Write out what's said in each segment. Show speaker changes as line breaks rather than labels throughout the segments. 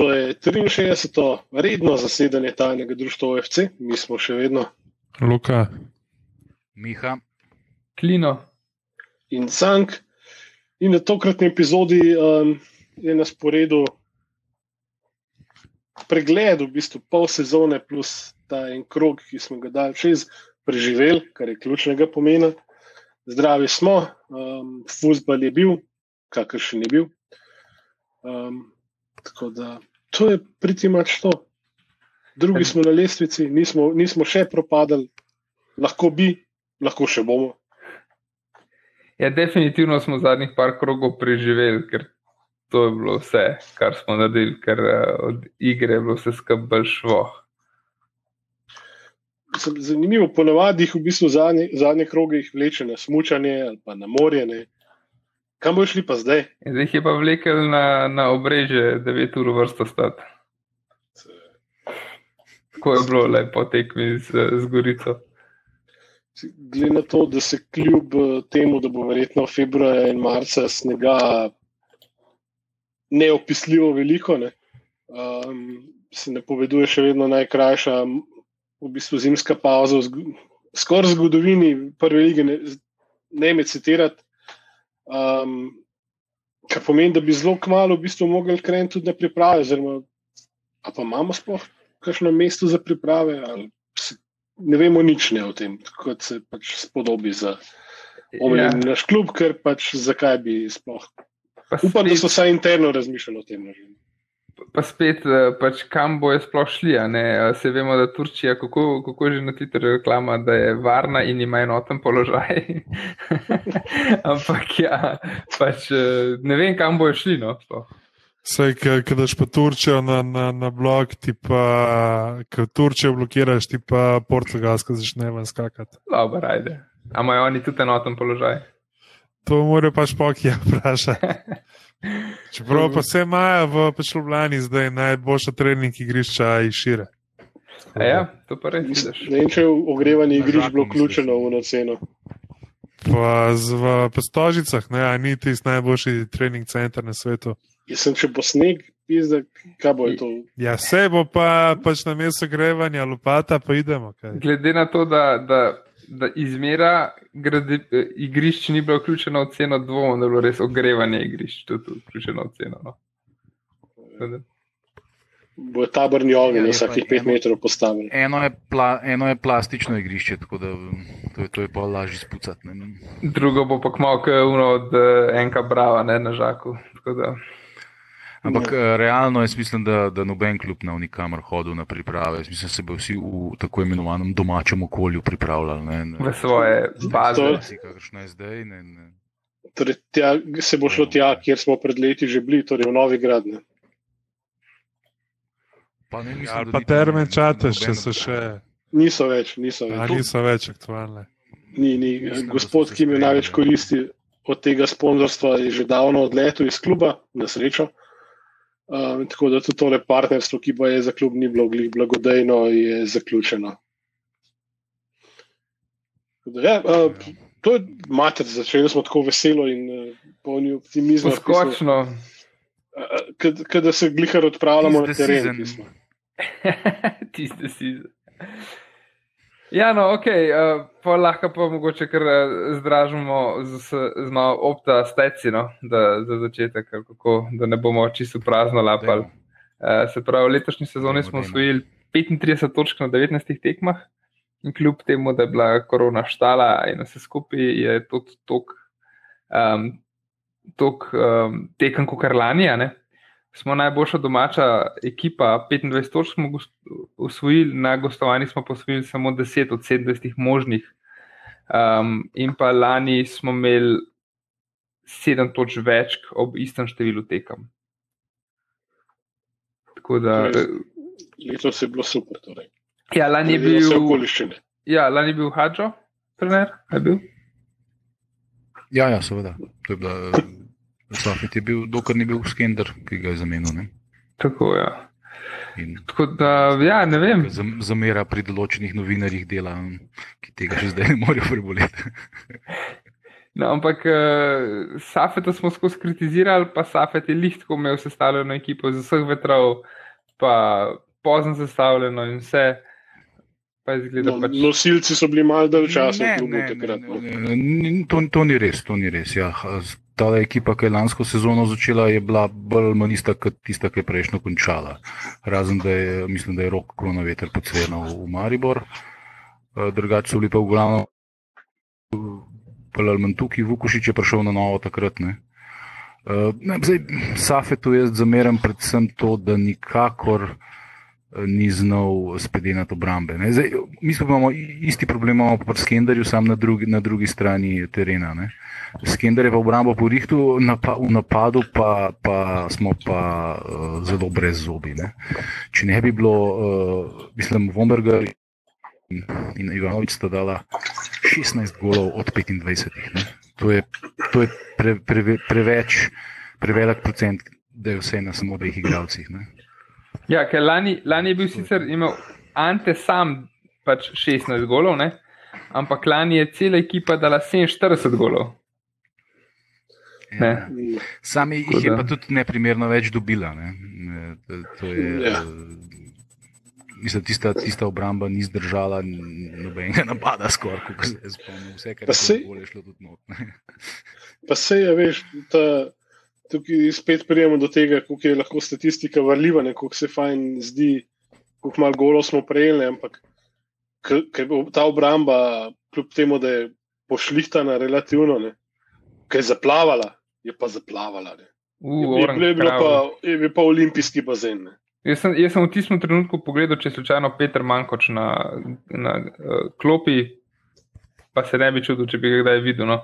To je 63. redno zasedanje tajnega društva OFC, mi smo še vedno.
Luka.
Miha.
Klino.
In Sank. In na tokratni epizodi um, je na sporedu pregled, v bistvu pol sezone, plus ta en krog, ki smo ga dali čez, preživeli, kar je ključnega pomena. Zdravi smo, um, futbol je bil, kakršen je bil. Um, tako da to je priti mač to. Drugi smo na lestvici, nismo, nismo še propadali, lahko bi, lahko še bomo.
Ja, definitivno smo zadnjih par krogov preživeli, ker to je bilo vse, kar smo naredili, ker uh, od igre je bilo vse skupaj šlo.
Zanimivo, ponavadi jih v bistvu zadnje, zadnje kroge vleče na smutanje ali pa na morje. Kam bo šli pa zdaj?
Zdaj jih je pa vlekel na, na obrežje, 9 ur vrsto stati. Tako je bilo lepo tekmi z, z Gorico.
Glede na to, da se kljub temu, da bo verjetno februarja in marca snega neopisljivo veliko, ne, um, se ne poveduje še vedno najkrajša, v bistvu zimska pauza, skoraj zgodovini prve lige, ne, ne me citirati. Um, kar pomeni, da bi zelo kmalo v bistvu mogli krenuti tudi na priprave, oziroma pa imamo sploh kakšno mesto za priprave, ali se, ne vemo nič ne o tem, kot se pač spodobi za omenjen ja. naš klub, ker pač zakaj bi sploh. Upam, da so vsaj interno razmišljali o tem. Nažem.
Pa spet, eh, pač, kam bojo sploh šli. Se vemo, da Turčija, kako, kako že na Twitterju reklama, da je varna in ima enoten položaj. Ampak ja, pač, eh, ne vem, kam bojo šli. No,
Sej, ki daš pa Turčijo na, na, na blog, ti pa, ki Turčijo blokiraš, ti pa Portugalsko začne ven skakati.
Dobro, ajde. A imajo oni tudi enoten položaj?
To morajo pač pokija vprašati. Čeprav pa vse imajo v Ljubljani zdaj najboljša trening igrišča in šire.
A ja, to pa res vidiš.
Ne vem, če je ogrevanje igrišč bilo vključeno v noceno.
Pa z, v Postožicah, ne, a ni tisti najboljši trening center na svetu.
Jaz sem če bo sneg, pizda, kaj bo to?
Ja, vse bo pa pač na mesto grevanja, lopata, pa idemo. Kaj.
Glede na to, da, da da izmera gradi, eh, igrišč ni bilo vključeno v ceno, dvomim, da je bilo res ogrevanje igrišč tudi vključeno v ceno. No.
Bo taborni ogenj ja, vsakih pet eno, metrov postavljen.
Eno, eno je plastično igrišče, tako da to je, to je pa lažje spucati.
Drugo bo pa kmalo, kot je uno od uh, enka brava, ne na žaku.
Ampak ne. Eh, realno jaz mislim, da, da noben klub bo nikamor hodil na priprave. Jaz mislim, da se bo vsi v tako imenovanem domačem okolju pripravljali. Ne,
ne. V svoje baze.
Kakršno je zdaj. Ne, ne.
Torej, tja, se bo šlo tja, kjer smo pred leti že bili, torej v Novi Gradni.
Pa, ne, mislim, ja, pa termen čate, če so še.
Niso več, niso več.
A, niso več aktualne.
Ni, ni. Mislim, Gospod, ki mi največ koristi od tega sponzorstva, je že davno odletel iz kluba, na srečo. Um, tako da tudi tole partnerstvo, ki pa je za klub ni bilo glih blagodejno, je zaključeno. Da, ja, uh, to je mater, začeli smo tako veselo in uh, polni optimizma.
Skočno.
Uh, Kada se glihar odpravljamo na teren.
Tiste si. Ja, no, ok, uh, pa lahko pa mogoče kar uh, zdražimo z, z, no, opta steci, no, da, za začetek, kako, da ne bomo čisto prazno lapali. Uh, se pravi, v letošnji sezoni smo osvojili 35 točk na 19 tekmah in kljub temu, da je bila korona štala in vse skupaj, je to tok, um, tok um, tekem kot kar lani, ne? Smo najboljša domača ekipa, 25 točk smo usvojili, na gostovanju smo posvojili samo 10 od 70 možnih. Um, in pa lani smo imeli 7 točk več ob istem številu tekem. Tako da.
Letos je bilo super. Torej.
Ja, lani je bil. Ja, lani je bil Hadžo, trener, je bil.
Ja, ja, seveda. To je bila Safet je bil, dokler ni bil Skender, ki ga je zamenil. Ne?
Tako je. Ja. In Tako da, ja, ne vem.
Zamera pri določenih novinarjih dela, ki tega še zdaj ne morejo preboleti.
No, ampak uh, Safeta smo skozi kritizirali, pa Safet je lihtko imel sestavljeno ekipo z vseh vetrov, pa pozno sestavljeno in vse.
No, pač... Nosilci so bili malo dalj časa v klubu takrat.
No. To, to ni res, to ni res. Ja. Ta ekipa, ki je lansko sezono začela, je bila bolj manista kot tista, ki je prejšnjo končala. Razen da je, mislim, da je rok kronometer pocvenil v Maribor. Drugače so bili pa v glavnem Palmantuki, Vukošič je prišel na novo takrat. Ne. Uh, ne, zdaj, Safetu jaz zameram predvsem to, da nikakor uh, ni znal spedenati obrambe. Zdaj, mi smo imamo isti problem, imamo pa s Kenderjem, sam na drugi, na drugi strani terena. Ne. Skender je pa obrambo porihtu, napa, v napadu pa, pa smo pa uh, zelo brez zobi. Ne. Če ne bi bilo, uh, mislim, Vomberger in Ivanovič sta dala 16 golov od 25. Ne. To je, to je pre, pre, preveč, prevelik procent, da je vse na samo dveh igralcih. Ne.
Ja, ker lani, lani je bil sicer imel Ante sam pač 16 golov, ne? ampak lani je cela ekipa dala 47 golov.
Ja. Sami jih je pa tudi neprimerno več dobila. Ne? To je, ja. Mislim, tista, tista obramba ni zdržala nobenega napada, skoraj kot se spomnim. Vse, kar se je šlo tudi not.
Pa se je, veš, ta, tukaj spet prijemo do tega, kako je lahko statistika varljiva, kako se fajn zdi, kako malo golo smo prejeli, ampak ker je ta obramba, kljub temu, da je pošlihtana relativno, ker je zaplavala, je pa zaplavala. Uh, je, je, je, pa, je pa olimpijski bazen. Ne.
Jaz sem, jaz sem v tistem trenutku pogledal, če je slučajno Peter Mankoč na, na uh, klopi, pa se ne bi čudil, če bi ga kdaj videl. No?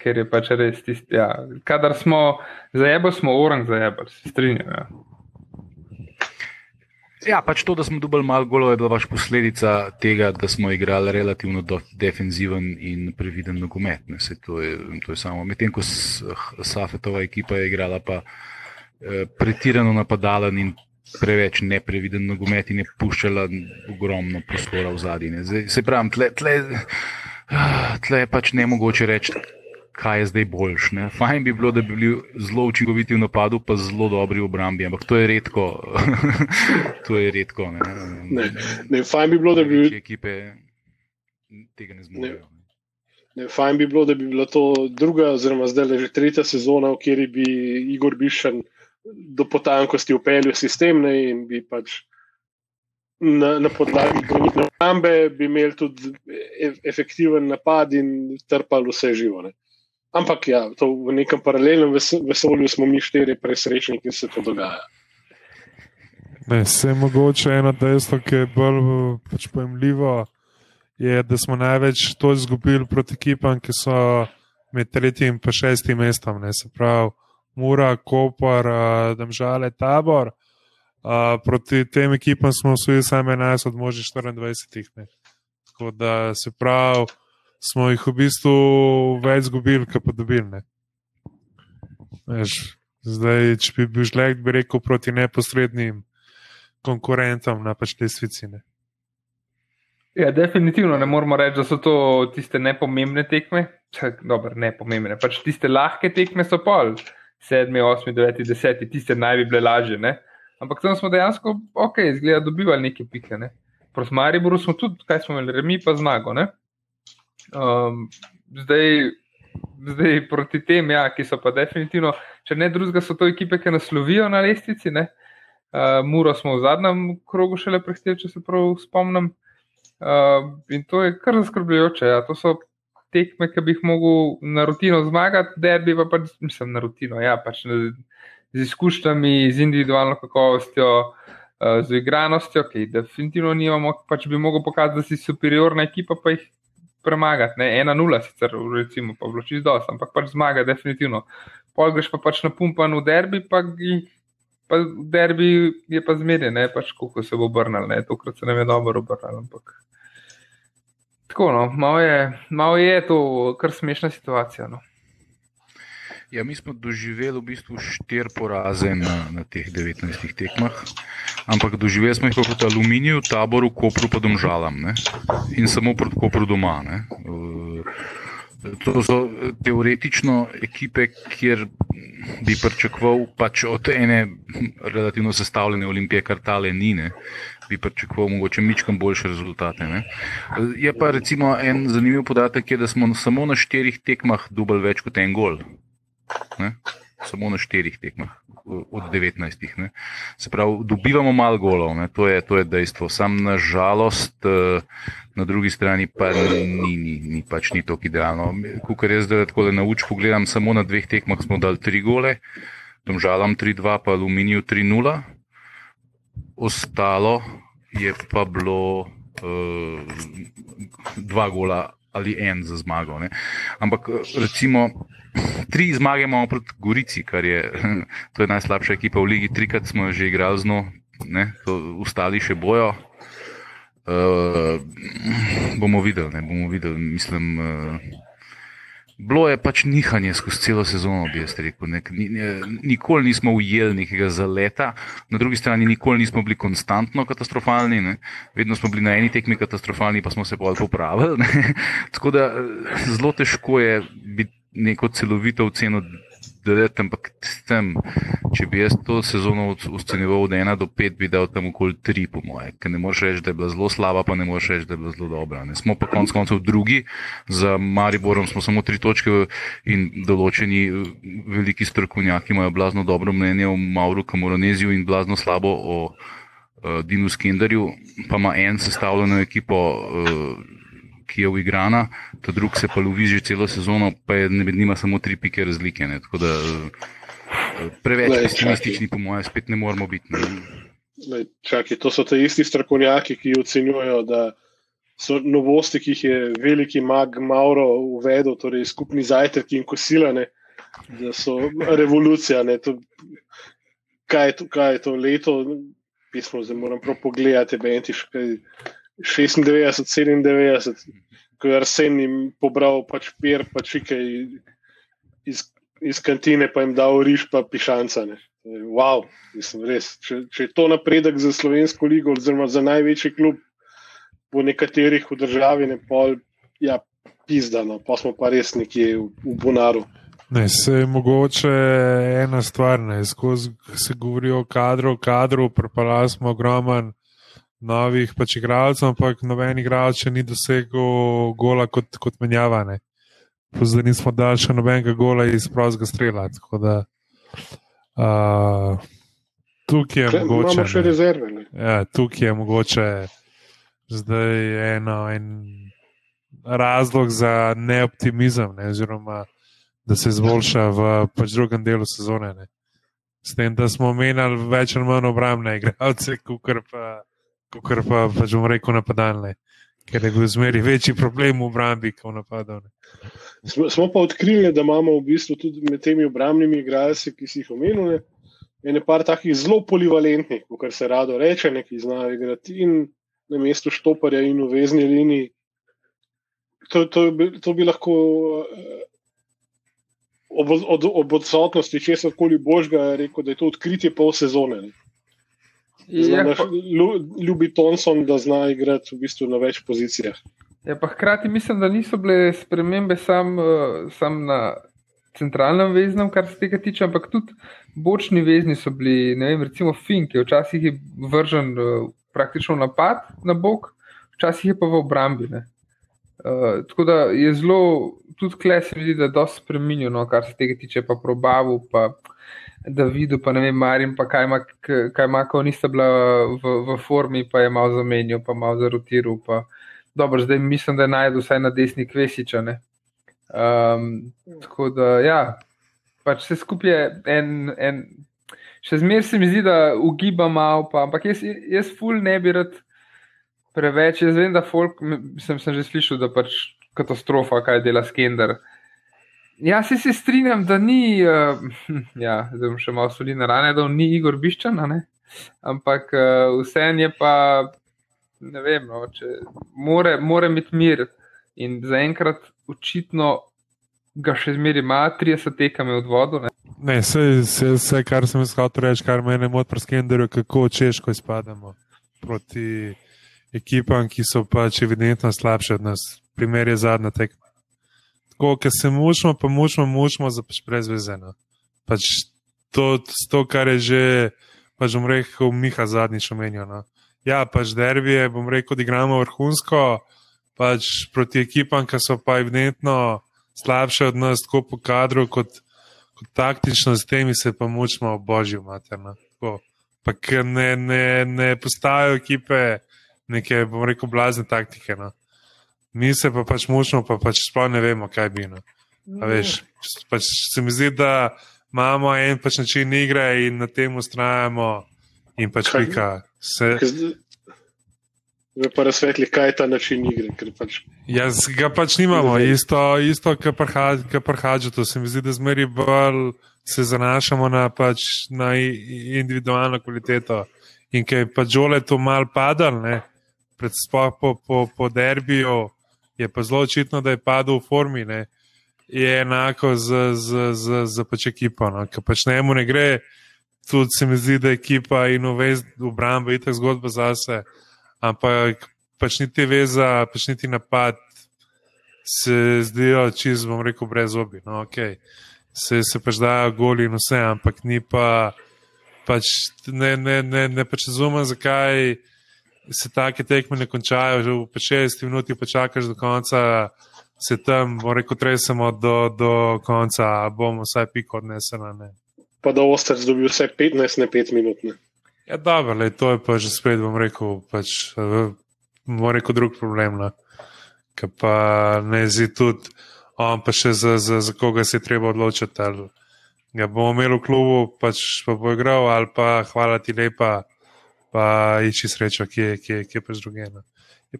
Ker je pač res tisti. Ja. Kadar smo zajebali, smo orang zajebali, se strinjam. Ja.
Ja, pač to, da smo dobili malo golo, je bila pač posledica tega, da smo igrali relativno defenziven in previden nogomet. To je, to je samo. Medtem ko Safetova ekipa je igrala pa eh, pretirano napadalen in preveč nepreviden nogomet in je puščala ogromno prostora v zadnji. Se pravi, tle, tle, tle je pač ne mogoče reči, kaj je zdaj boljš. Ne? Fajn bi bilo, da bi bili zelo učinkoviti v napadu, pa zelo dobri v obrambi, ampak to je redko. to je redko. Ne?
Ne, ne, fajn bi bilo, da bi bili
ekipe tega ne zmorejo.
Ne, fajn bi bilo, da bi bila to druga, oziroma zdaj le že tretja sezona, v kateri bi Igor Bišen uh, do potankosti upeljal sistem ne, in bi pač na, na podlagi granitne obrambe imeli tudi e, efektiven napad in trpali vse živo. Ne. Ampak ja, v nekem paralelnem vesolju smo mi štiri presrečni, ki se to dogaja.
Ne, vse je mogoče eno dejstvo, ki je bolj pač pojemljivo, je, da smo največ to izgubili proti ekipam, ki so med tretjim in šestim mestom. Ne, se pravi, Mura, Koper, Domžale, Tabor. Proti tem ekipam smo osvojili samo 11 od možnih 24. Ne. Tako da se pravi, smo jih v bistvu več izgubili, kot pa dobili. Zdaj, če bi bil žlek, bi rekel proti neposrednim konkurentom na pač te svicine.
Ja, definitivno ne moramo reči, da so to tiste nepomembne tekme. Dobro, nepomembne, pač tiste lahke tekme so pol sedmi, osmi, deveti, deseti, tiste naj bi bile lažje. Ne? Ampak tam smo dejansko, ok, izgleda, dobivali neke pike. Ne? Proti Mariboru smo tudi, kaj smo imeli, remi pa zmago. Um, zdaj, zdaj proti tem, ja, ki so pa definitivno, če ne drugega, so to ekipe, ki nas lovijo na lestvici. Uh, Muro smo v zadnjem krogu šele prehiteli, če se prav spomnim. Uh, in to je kar zaskrbljujoče. Ja. To so tekme, ki bi jih mogel na rutino zmagati, derbi pa pač, mislim, na rutino, ja, pač z izkušnjami, z individualno kakovostjo, uh, z igranostjo, ki jih definitivno nimamo, pač bi mogel pokazati, da si superiorna ekipa, pa jih premagati. Ne, ena nula, sicer, recimo, pa vloči z dos, ampak pač zmaga, definitivno. Pol greš pa pač na pumpan v derbi, pa. Pa derbi je pa zmeden, pač, kako se bo obrnil, tokrat se nam je dobro obrnil. Ampak Tako, no, malo, je, malo je to kar smešna situacija. No.
Ja, mi smo doživeli v bistvu štiri poraze na, na teh 19 tekmah, ampak doživeli smo jih proti Aluminiju, Taboru, Kopru, pa Domžalam ne? in samo proti Kopru doma. Ne? To so teoretično ekipe, kjer bi pričakoval pač od ene relativno sestavljene olimpije, kar tale ni, ne, bi pričakoval mogoče mičkam boljše rezultate. Ne. Je pa recimo en zanimiv podatek, je, da smo samo na štirih tekmah dubali več kot en gol. Ne. Samo na štirih tekmah od 19. Ne. Se pravi, dobivamo malo golov, to je, to je dejstvo. Sam na žalost. Uh, na drugi strani pa ni, ni, ni, pač ni tako idealno. Kukor jaz zdaj tako le nauč pogledam, samo na dveh tekmah smo dali tri gole, domžalam 3-2, pa aluminiju 3-0. Ostalo je pa bilo uh, dva gola ali en za zmago. Ne. Ampak recimo. Tri zmage imamo proti Gorici, kar je, je najslabša ekipa v ligi. Trikrat smo že igrali z njo, ostali še bojo. Uh, bomo videli, ne bomo videli. Mislim, uh, bilo je pač nihanje skozi celo sezono, bi jaz rekel. Nek, ni, nikoli nismo ujeli nekega zaleta, na drugi strani nikoli nismo bili konstantno katastrofalni, ne. vedno smo bili na eni tekmi katastrofalni, pa smo se pa popravili. Tako da eh, zelo težko je biti neko celovito oceno delati, ampak tem, če bi jaz to sezono ocenjeval od 1 do 5, bi dal tam okoli 3, po moje. Ker ne moreš reči, da je bila zelo slaba, pa ne moreš reči, da je bila zelo dobra. Ne. Smo pa konec koncev drugi, za Mariborom smo samo tri točke in določeni veliki strokovnjaki imajo blazno dobro mnenje o Mauru Kamoroneziju in blazno slabo o uh, Dinu Skenderju, pa ima en sestavljeno ekipo. Uh, ki je uigrana, ta drug se pa lovi že celo sezono, pa je med njima samo tri pike razlike. Ne? Tako da preveč pesimistični, po mojem, spet ne moramo biti.
Lej, čaki, to so te isti strokovnjaki, ki ocenjujejo, da so novosti, ki jih je veliki mag Mauro uvedel, torej skupni zajtrki in kosilane, da so revolucija. To, kaj, je to, kaj je to leto? Pismo, zdaj moram prav pogledati, Bentiš, kaj 96, 97, ko je Arsen jim pobral pač pier, pa čike iz, iz kantine, pa jim dal riž, pa pišanca. Ne. Wow, mislim, res. Če, če je to napredek za slovensko ligo, oziroma za največji klub po nekaterih v državi, ne pol, ja, pizdano, pa smo pa res nekje v, v Bonaru.
Ne, se je mogoče ena stvar, ne, skozi se govori o kadru, kadru, prepala smo ogromen novih pač igralcev, ampak noben igralec še ni dosegel gola kot, kot menjavane. Zdaj nismo dali še nobenega gola iz prostega strela. Da, uh, tukaj je Kaj, mogoče.
Imamo še rezerve.
Ja, tukaj je mogoče zdaj eno, en razlog za neoptimizem, ne, oziroma da se izboljša v pač drugem delu sezone. Ne. S tem, da smo menjali več ali manj obrambne igralce, kot pa kot pa pač bom rekel napadalne, ker je bil zmeri večji problem v obrambi, kot napadalne.
Smo, smo pa odkrili, da imamo v bistvu tudi med temi obrambnimi igralci, ki si jih omenili, ene par takih zelo polivalentnih, kot se rado reče, neki znajo igrati in na mestu štoparja in v vezni liniji. To, to, to bi lahko eh, ob, od, ob odsotnosti česar koli božga rekel, da je to odkritje pol sezone. Ne. Ja, ljubi Thompson, da zna igrati v bistvu na več pozicijah.
Ja, pa hkrati mislim, da niso bile spremembe samo uh, sam na centralnem veznem, kar se tega tiče, ampak tudi bočni vezni so bili, ne vem, recimo Fink, ki včasih je vržen uh, praktično napad na bok, včasih je pa v obrambi. Uh, tako da je zelo, tudi kle se mi zdi, da je dosti spremenjeno, kar se tega tiče, pa probavu. Pa, da videl, pa ne vem, Marim, pa kaj ima, kaj ima, ko nista bila v, v formi, pa je malo zamenjal, pa malo zarotiral. Pa. Dobro, zdaj mislim, da je najdel vsaj na desni kvesiča. Um, tako da, ja, pač vse skupaj je en. en Še zmeraj se mi zdi, da ugiba malo, pa, ampak jaz, jaz ful ne bi rad preveč. Jaz vem, da folk, sem, sem že slišal, da pač katastrofa, kaj dela Skender. Uh, Ja, se, se strinjam, da ni, uh, ja, zdaj bom še malo soli na rane, da ni Igor Biščan, ampak uh, vseeno je pa, ne vem, no, če more, more imeti mir in zaenkrat očitno ga še zmeri ima, 30 tekame od vodo. Ne,
ne vse, vse, vse, kar sem iskal, reči, kar me je mot pri skenderju, kako češko izpademo proti ekipam, ki so pač evidentno slabše od nas. Primer je zadnja tekma. Tako, ker se mučimo, pa mučimo, mučimo za pač brezvezeno. Pač to, to, kar je že, pač bom rekel, Miha zadnjič omenil. No. Ja, pač derbije, bom rekel, da igramo vrhunsko, pač proti ekipam, ki so pa evidentno slabše od nas, tako po kadru, kot, kot taktično, s temi se pa mučimo, božjo materno. Pa ne, ne, ne postajajo ekipe neke, bom rekel, blazne taktike. No. Mi se pa pač mučimo, pa pač sploh ne vemo, kaj bi. No. Veš, pač se mi zdi, da imamo en pač način igre in na tem ustrajamo, in pač pika. Se...
Zdaj pa razsvetli, kaj je ta način igre. Pač...
Jaz ga pač nimamo, isto, isto kar prhađa. To se mi zdi, da zmeri bolj se zanašamo na, pač, na individualno kvaliteto. In ker je pač žole to mal padal, ne, pred spoh po, po, po derbiju, je pa zelo očitno, da je padel v formi. Ne, je enako z, z, z, z pač ekipo. No, ker pač ne mu ne gre, tudi se mi zdi, da je ekipa in obramba je tako zgodba zase ampak pač niti veza, pač niti napad se zdijo čez, bom rekel, brez obi. No, okay. Se, se pač dajo goli in vse, ampak ni pa, pač ne, ne, ne, ne pač razumem, zakaj se take tekme ne končajo, že v 60 minuti pa čakaš do konca. Se tam, rekel, tresemo do, do konca, bomo vsaj piko odnesli.
Pa da Oster zdobi vse 15, ne 5 minut. Ne?
Ja, dobro, le, to je pa že spet, bom rekel, pač, bom rekel drug problem. No. Ker pa ne zdi tudi, on pa še za, za, za koga se je treba odločiti. Ali ga bomo imeli v klubu, pač pa bo igral, ali pa hvala ti lepa, pa iči srečo, kje, kje, kje pa zdrugeno.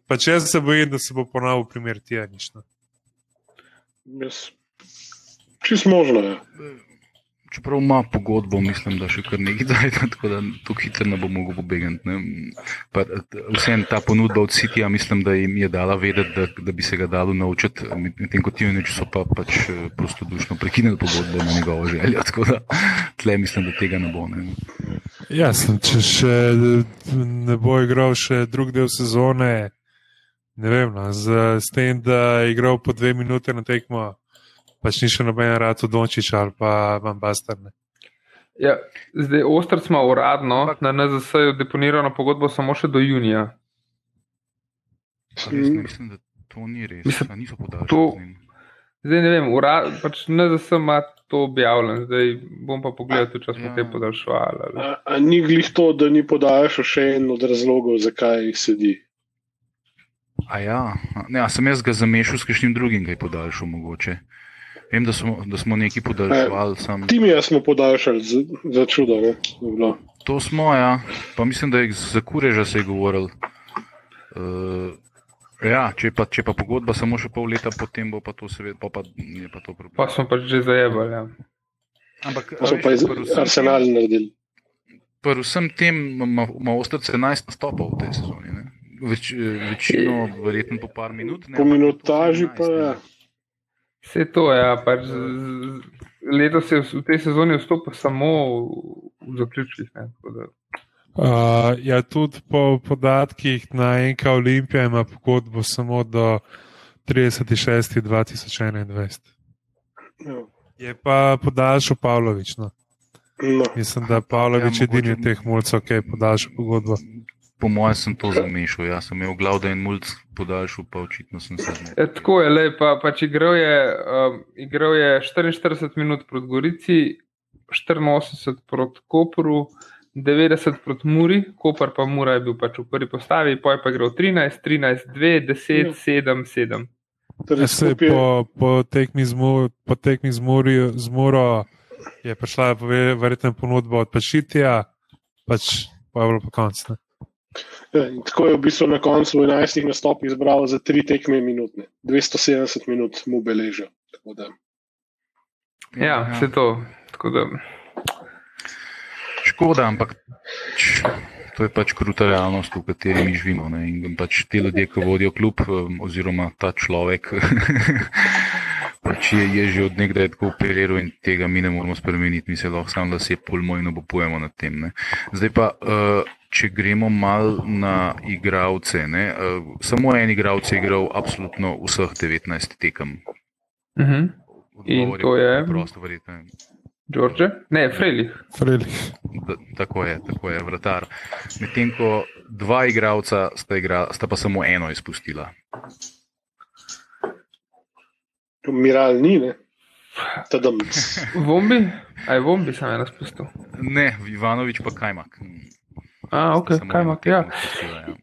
Pač jaz se bojim, da se bo ponovil primer tijanično.
Yes. Čist možno je.
Čeprav ima pogodbo, mislim, da še kar nekaj dajta, tako da tu hitro ne bo mogel pobegati. Vsem ta ponudba od Citya, mislim, da jim je dala vedeti, da, da bi se ga dalo naučiti, medtem ko ti več so pa pač eh, prostodušno prekinili pogodbo na njegovo željo. Tako da tle mislim, da tega ne bo. Ne.
Jasno, če še ne bo igral še drug del sezone, ne vem, no, z, z tem, da je igral po dve minute na tekmo pač ni še noben rad v Dončič ali pa vam bastarne.
Ja, zdaj, Ostrc ima uradno na NZS deponirano pogodbo samo še do junija.
Mislim, da to ni res. Mislim, da niso
podaljšali. Zdaj ne vem, urad, pač NZS ima to objavljeno, zdaj bom pa pogledal, če smo ja. te podaljšali.
A, a ni glih to, da ni podaljšal še en od razlogov, zakaj sedi?
A ja, ne, a sem jaz ga zamešal s kakšnim drugim, kaj podaljšal mogoče. Vem, da smo, da smo nekaj podaljšali. Sam...
Ti mi smo podaljšali za, za čudo.
To smo, ja. Pa mislim, da je za kureža se je govoril. Uh, ja, če, pa, če pa pogodba samo še pol leta, potem bo pa to seveda, pa, pa je pa to problem.
Pa smo pač že zajebali. Ja.
Ampak, pa so pa iz arsenala naredili.
Predvsem tem ima ostrce 11 nastopov v tej sezoni. Več, večino, verjetno po par minut.
Ne, po minutaži pa je. Ja.
Vse to je, ja, pač letos je v tej sezoni vstopil samo v zaključkih.
Uh, ja, tudi po podatkih na NK Olimpija ima pogodbo samo do 36.2021. Ja. Je pa podaljšal Pavlović. No. No. Mislim, da Pavlović ja, je edini od teh mulcev, ki je podaljšal pogodbo
po mojem, sem to zamešal. Jaz sem imel glav, da je en mulj podaljšal, pa očitno sem se
znašel. E, tako je, le, pa, pač igral, je, um, igral je 44 minut proti Gorici, 84 proti Koperu. 90 proti Muri, Koper pa Mura je bil pač v prvi postavi, poj pa gre v 13, 13, 2, 10, 7, 7.
Torej, se, po, po tekmi z, mu, po tekmi z, muri, z Muro je prišla verjetno ponudba od Pašitija, pač pa je bilo pa konc.
Ja, tako je v bistvu na koncu 11 nastopov izbral za tri tekme minutne. 270 minut mu beležijo.
Ja, vse ja. to.
Škoda, ampak to je pač kruta realnost, v kateri mi živimo. Ne? In pač ti ljudje, ki vodijo kljub, oziroma ta človek, pač je, je že od nekdaj tako operiral in tega mi ne moramo spremeniti, mi se lahko samo, da se pulmo in obupujemo nad tem. Ne? Zdaj pa. Uh, če gremo malo na igralce. Ne? Uh, samo en igralec je igral absolutno vseh 19 tekem.
Uh -huh. In
Odgovor
to je?
Prosto verjeten.
George? Ne, Frelih.
Frelih.
Da, tako je, tako je, vratar. Medtem ko dva igralca sta, igra, sta pa samo eno izpustila.
Miral ni, ne. Tadam.
Vombi? Aj, vombi sem ena spustil.
Ne, Ivanovič pa Kajmak.
A, ok, Kajmak, ja.
tekmo izpustila, ja.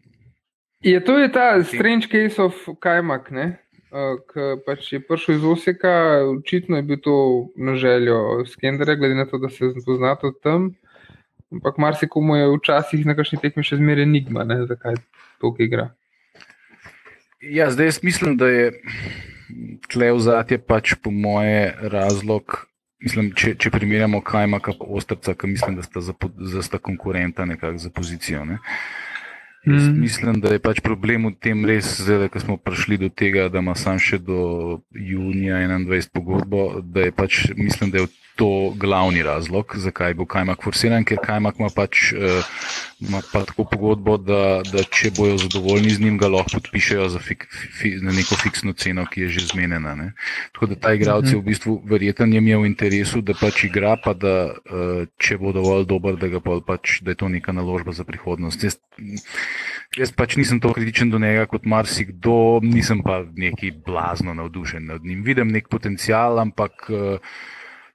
Je to je ta strange case of Kajmak, ne? Uh, Ki pač je prišel iz Oseka, očitno je bil to na željo Skendera, glede na to, da se pozna tudi tam. Ampak marsikomu je včasih na kakšni tekmi še zmeraj enigma, ne? zakaj toliko igra.
Ja, zdaj jaz mislim, da je tle vzadje pač po moje razlog. Mislim, če, če primerjamo Kajmaka in Ostrca, ki mislim, da sta, za, da sta konkurenta nekako za pozicijo. Ne? Jaz
Mm.
mislim, da je pač problem v tem res, zdaj, ko smo prišli do tega, da ima sam še do junija 21 pogodbo, da je pač, mislim, da je to glavni razlog, zakaj bo Kajmak forsiran, ker Kajmak ima pač uh, ima pa tako pogodbo, da, da če bojo zadovoljni z njim, ga lahko podpišejo za fik, fi, na neko fiksno ceno, ki je že zmenjena. Ne? Tako da ta igralec je v bistvu verjeten jim je v interesu, da pač igra, pa da uh, če bo dovolj dober, da, pol pač, da je to neka naložba za prihodnost. Jaz, jaz pač nisem tako kritičen do njega kot marsikdo, nisem pa neki blazno navdušen nad njim. Vidim nek potencial, ampak. Uh,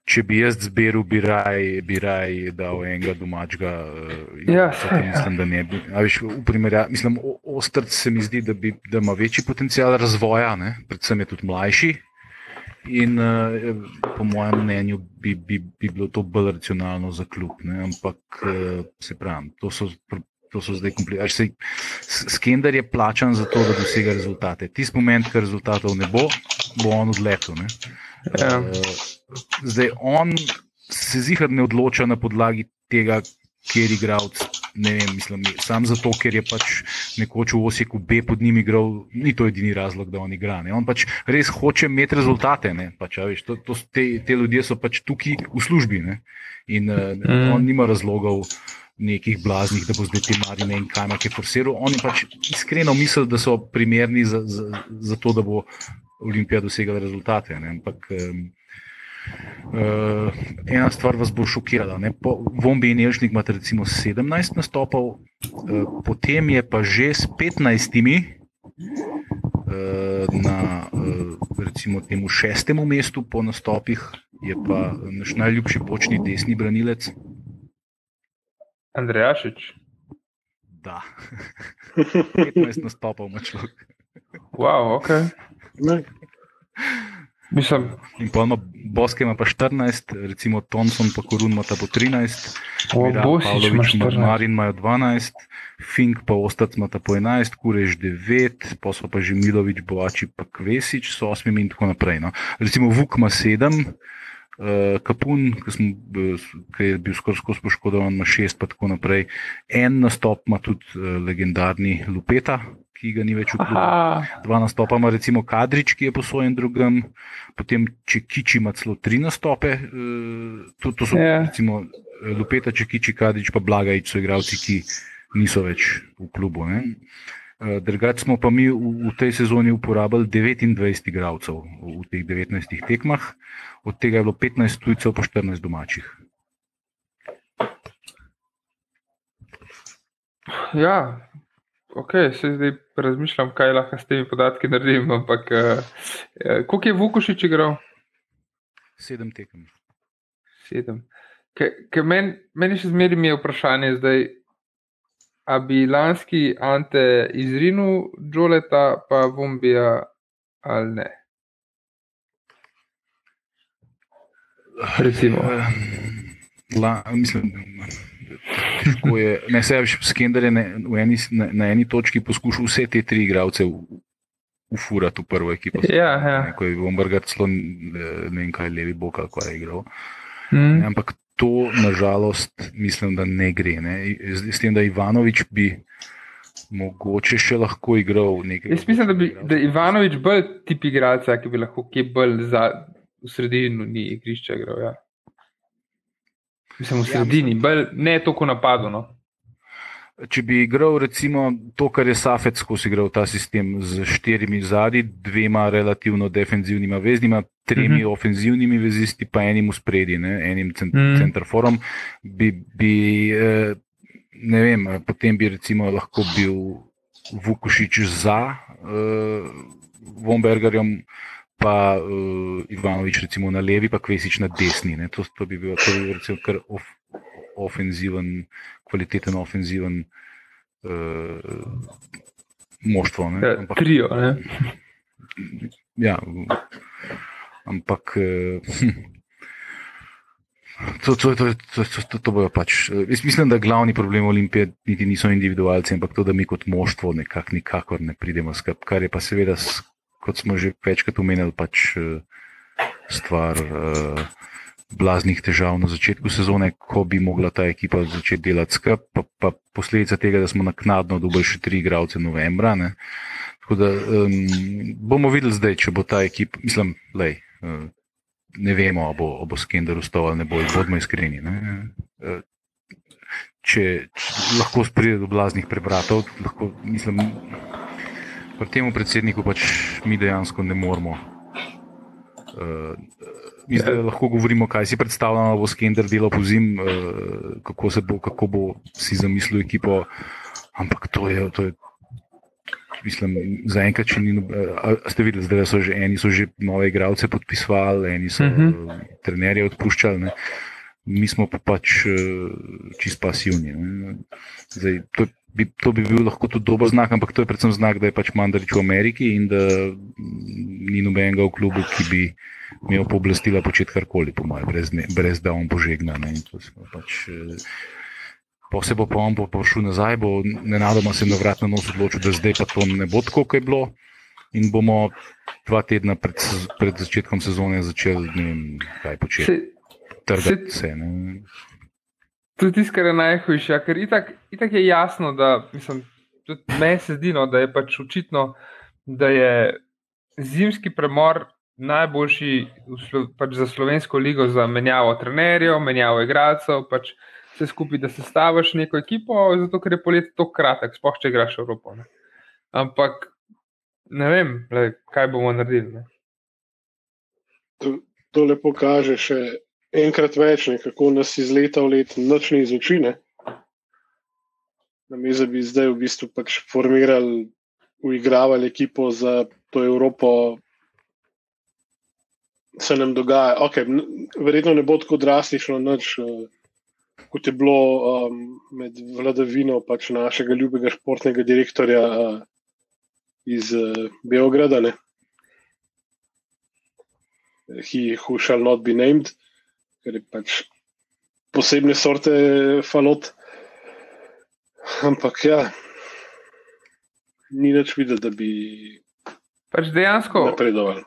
Če bi jaz zbiral, bi raj, bi raj dal enega domačega. Uh,
Ja,
mislim, da ne bi. A Veš, v primerjavi, mislim, Ostrc se mi zdi, da, bi, da ima večji potencial razvoja, ne? predvsem je tudi mlajši. In uh, po mojem mnenju bi, bi, bi bilo to bolj racionalno za klub. Ne? Ampak uh, se pravi, to so. To so zdaj komplicirane. Skender je plačan za to, da dosega rezultate. Tisti moment, ko rezultatov ne bo, bo on odletel. ne.
Ja.
Eh, Zdaj on se zihar ne odloča na podlagi tega, kjer. Ne vem, mislim, sam zato, ker je pač nekoč v Osijeku B pod njim igral, ni to edini razlog, da on igra. Ne. On pač res hoče imeti rezultate. ne. Pač, veš, to, to, te, te ljudje so pač tukaj v službi ne. in uh,
Mm.
on nima razlogov. Nekih blaznih, da bo zdaj te marine in kaj je forsiral. Oni pač iskreno mislijo, da so primerni za, za, za to, da bo Olimpija dosegala rezultate. Ne? Ampak um, uh, ena stvar vas bo šokirala. Ne? Po Vombi in Elžnik imate recimo 17 nastopov, uh, potem je pa že s 15 uh, na uh, recimo temu šestemu mestu po nastopih, je pa naš najljubši bočni desni branilec.
Andrejašič.
Da, 15 nastopov ima človek.
Wow, ok. Mislim,
In pa ima Boske ima pa 14, recimo Thompson pa Korun ima ta po 13,
o,
Miran
Bosič ima
Pavlović ima
14.
Marin imajo 12, Fink pa Ostac ima ta po 11, Kurež 9, pa so pa že Milovič, Boači pa Kvesič s 8 in tako naprej. No. Recimo Vuk ima 7. Uh, Kapun, ki, sem, eh, ki je bil skoraj skozi poškodovan, ima šest, pa tako naprej. En nastop ima tudi uh, legendarni Lupeta, ki ga ni več v klubu.
Aha,
Dva nastopa ima recimo Kadrič, ki je posojen drugem, potem Čekiči ima celo tri nastope. eh, To, to so
Ja.
yeah. recimo eh, Lupeta, Čekiči, Kadrič pa Blagajič so igralci, ki niso več v klubu. Ne? Eh, Drugače smo pa mi v, v tej sezoni uporabili 29 igralcev v teh 19 tekmah, od tega je bilo 15 tujcev, pa 14 domačih.
ja, ok, se zdaj razmišljam, kaj lahko s temi podatki naredim, ampak uh, koliko je Vukošič igral?
Sedem tekem.
Sedem. Meni men še zmeraj je vprašanje zdaj, a bi lanski Ante izrinil Džoleta, pa Vombija ali ne. Recimo.
Eh, La, mislim, težko je. Ne, se veš, Skender je v eni, na, na eni točki poskušal vse te tri igralce ufurati v prvo ekipo.
Ja, ja.
Ne, Ko je Vombergar celo eh, ne vem kaj levi bok ali kaj je igral.
Hmm.
Ne, ampak to nažalost mislim, da ne gre. Ne. S, s tem, da Ivanovič bi mogoče še lahko igral nekaj.
Jaz mislim, da bi da Ivanovič bolj tip igralca, ki bi lahko kje bolj za, v sredini ni igrišča igral. Ja. Mislim, v
Ja,
sredini, bolj, ne toliko napadno. No.
Če bi igral recimo to, kar je Safet skozi igral ta sistem z štirimi zadnji, dvema relativno defenzivnima veznima, tremi
Mhm.
mm -hmm. ofenzivnimi vezisti, pa enim v spredi, ne, enim cent
Mhm.
mm. centerforom, bi, bi eh, ne vem, eh, potem bi recimo lahko bil Vukušič za uh, Vombergerjem, pa uh, Ivanovič recimo na levi, pa Kvesič na desni. Ne. To, to bi bil, to bi bil recimo kar of, ofenziven, kvaliteten ofenziven. Uh, Moštvo. Ne?
Ja, Trio, ne?
Ja, ampak eh, to, to, to, to, to, to, to bojo pač. eh, Jaz mislim, da glavni problem Olimpije niti niso individualci, ampak to, da mi kot moštvo nekako nikakor ne pridemo skupaj, kar je pa seveda, kot smo že večkrat omenjali, pač eh, stvar. Uh, Blaznih težav na začetku sezone, ko bi mogla ta ekipa začeti delati skupaj, pa, pa posledica tega, da smo naknadno dobili še tri igralce novembra. Ne. Tako da um, bomo videli zdaj, če bo ta ekipa, mislim, lej, ne vemo, ali bo, bo Skender ustal ali ne bo, bodimo iskreni. Ne? Uh, če, če lahko pride do blaznih prebratov, lahko, mislim, pri tem predsedniku pač mi dejansko ne moramo. Uh, Mi zdaj lahko govorimo, kaj si predstavljamo, bo Skender delal po zim, uh, kako, bo, kako bo si zamislil ekipo, ampak to je, to je mislim, zaenkrat, če ni. a- a Ste videli, da so že eni so že nove igralce podpisovali, eni so uh
Mhm.
-huh. trenerje odpuščali. Ne. Mi smo pa pač uh, čist pasivni. ne. Zdaj, to, bi, to bi bil lahko tudi dober znak, ampak to je predvsem znak, da je pač Mandarič v Ameriki in da mm, ni nobenega v klubu, ki bi imel pooblastila početi karkoli, po mojem, brez, ne- brez da on požegna. ne. In to smo Pač, eh, Pa se bo pa on po- prišel nazaj, bo nenadoma se na vrat na nos odločil, da zdaj pa to ne bo tako, kot je bilo. In bomo dva tedna pred, pred začetkom sezone začeli ne vem, kaj početi. Trgati
se-.
Ne.
To je tisto, kar je najhujše, ker itak, itak je jasno, da mislim, tudi meni se zdi, no, da je pač očitno, da je zimski premor najboljši v pač za slovensko ligo, za menjavo trenerjev, menjavo igralcev, pač vse skupaj, da sestaviš neko ekipo, zato ker je polet tako kratek, sploh če igraš Evropo. Ne. Ampak ne vem, le, kaj bomo naredili. Ne.
To, to lepo kaže še enkrat več, ne, kako nas iz leta v let noč ne izučine. Namesto da bi zdaj v bistvu pač formirali, uigravali ekipo za to Evropo, se nam dogaja. Okay, verjetno ne bo tako drastično, nič, eh, kot je bilo um, med vladavino pač našega ljubega športnega direktorja uh, iz uh, Beograda. Ne? He who shall not be named, ker je pač posebne sorte falot. Ampak ja, ni več videti, da bi
Pač dejansko,
napredoval.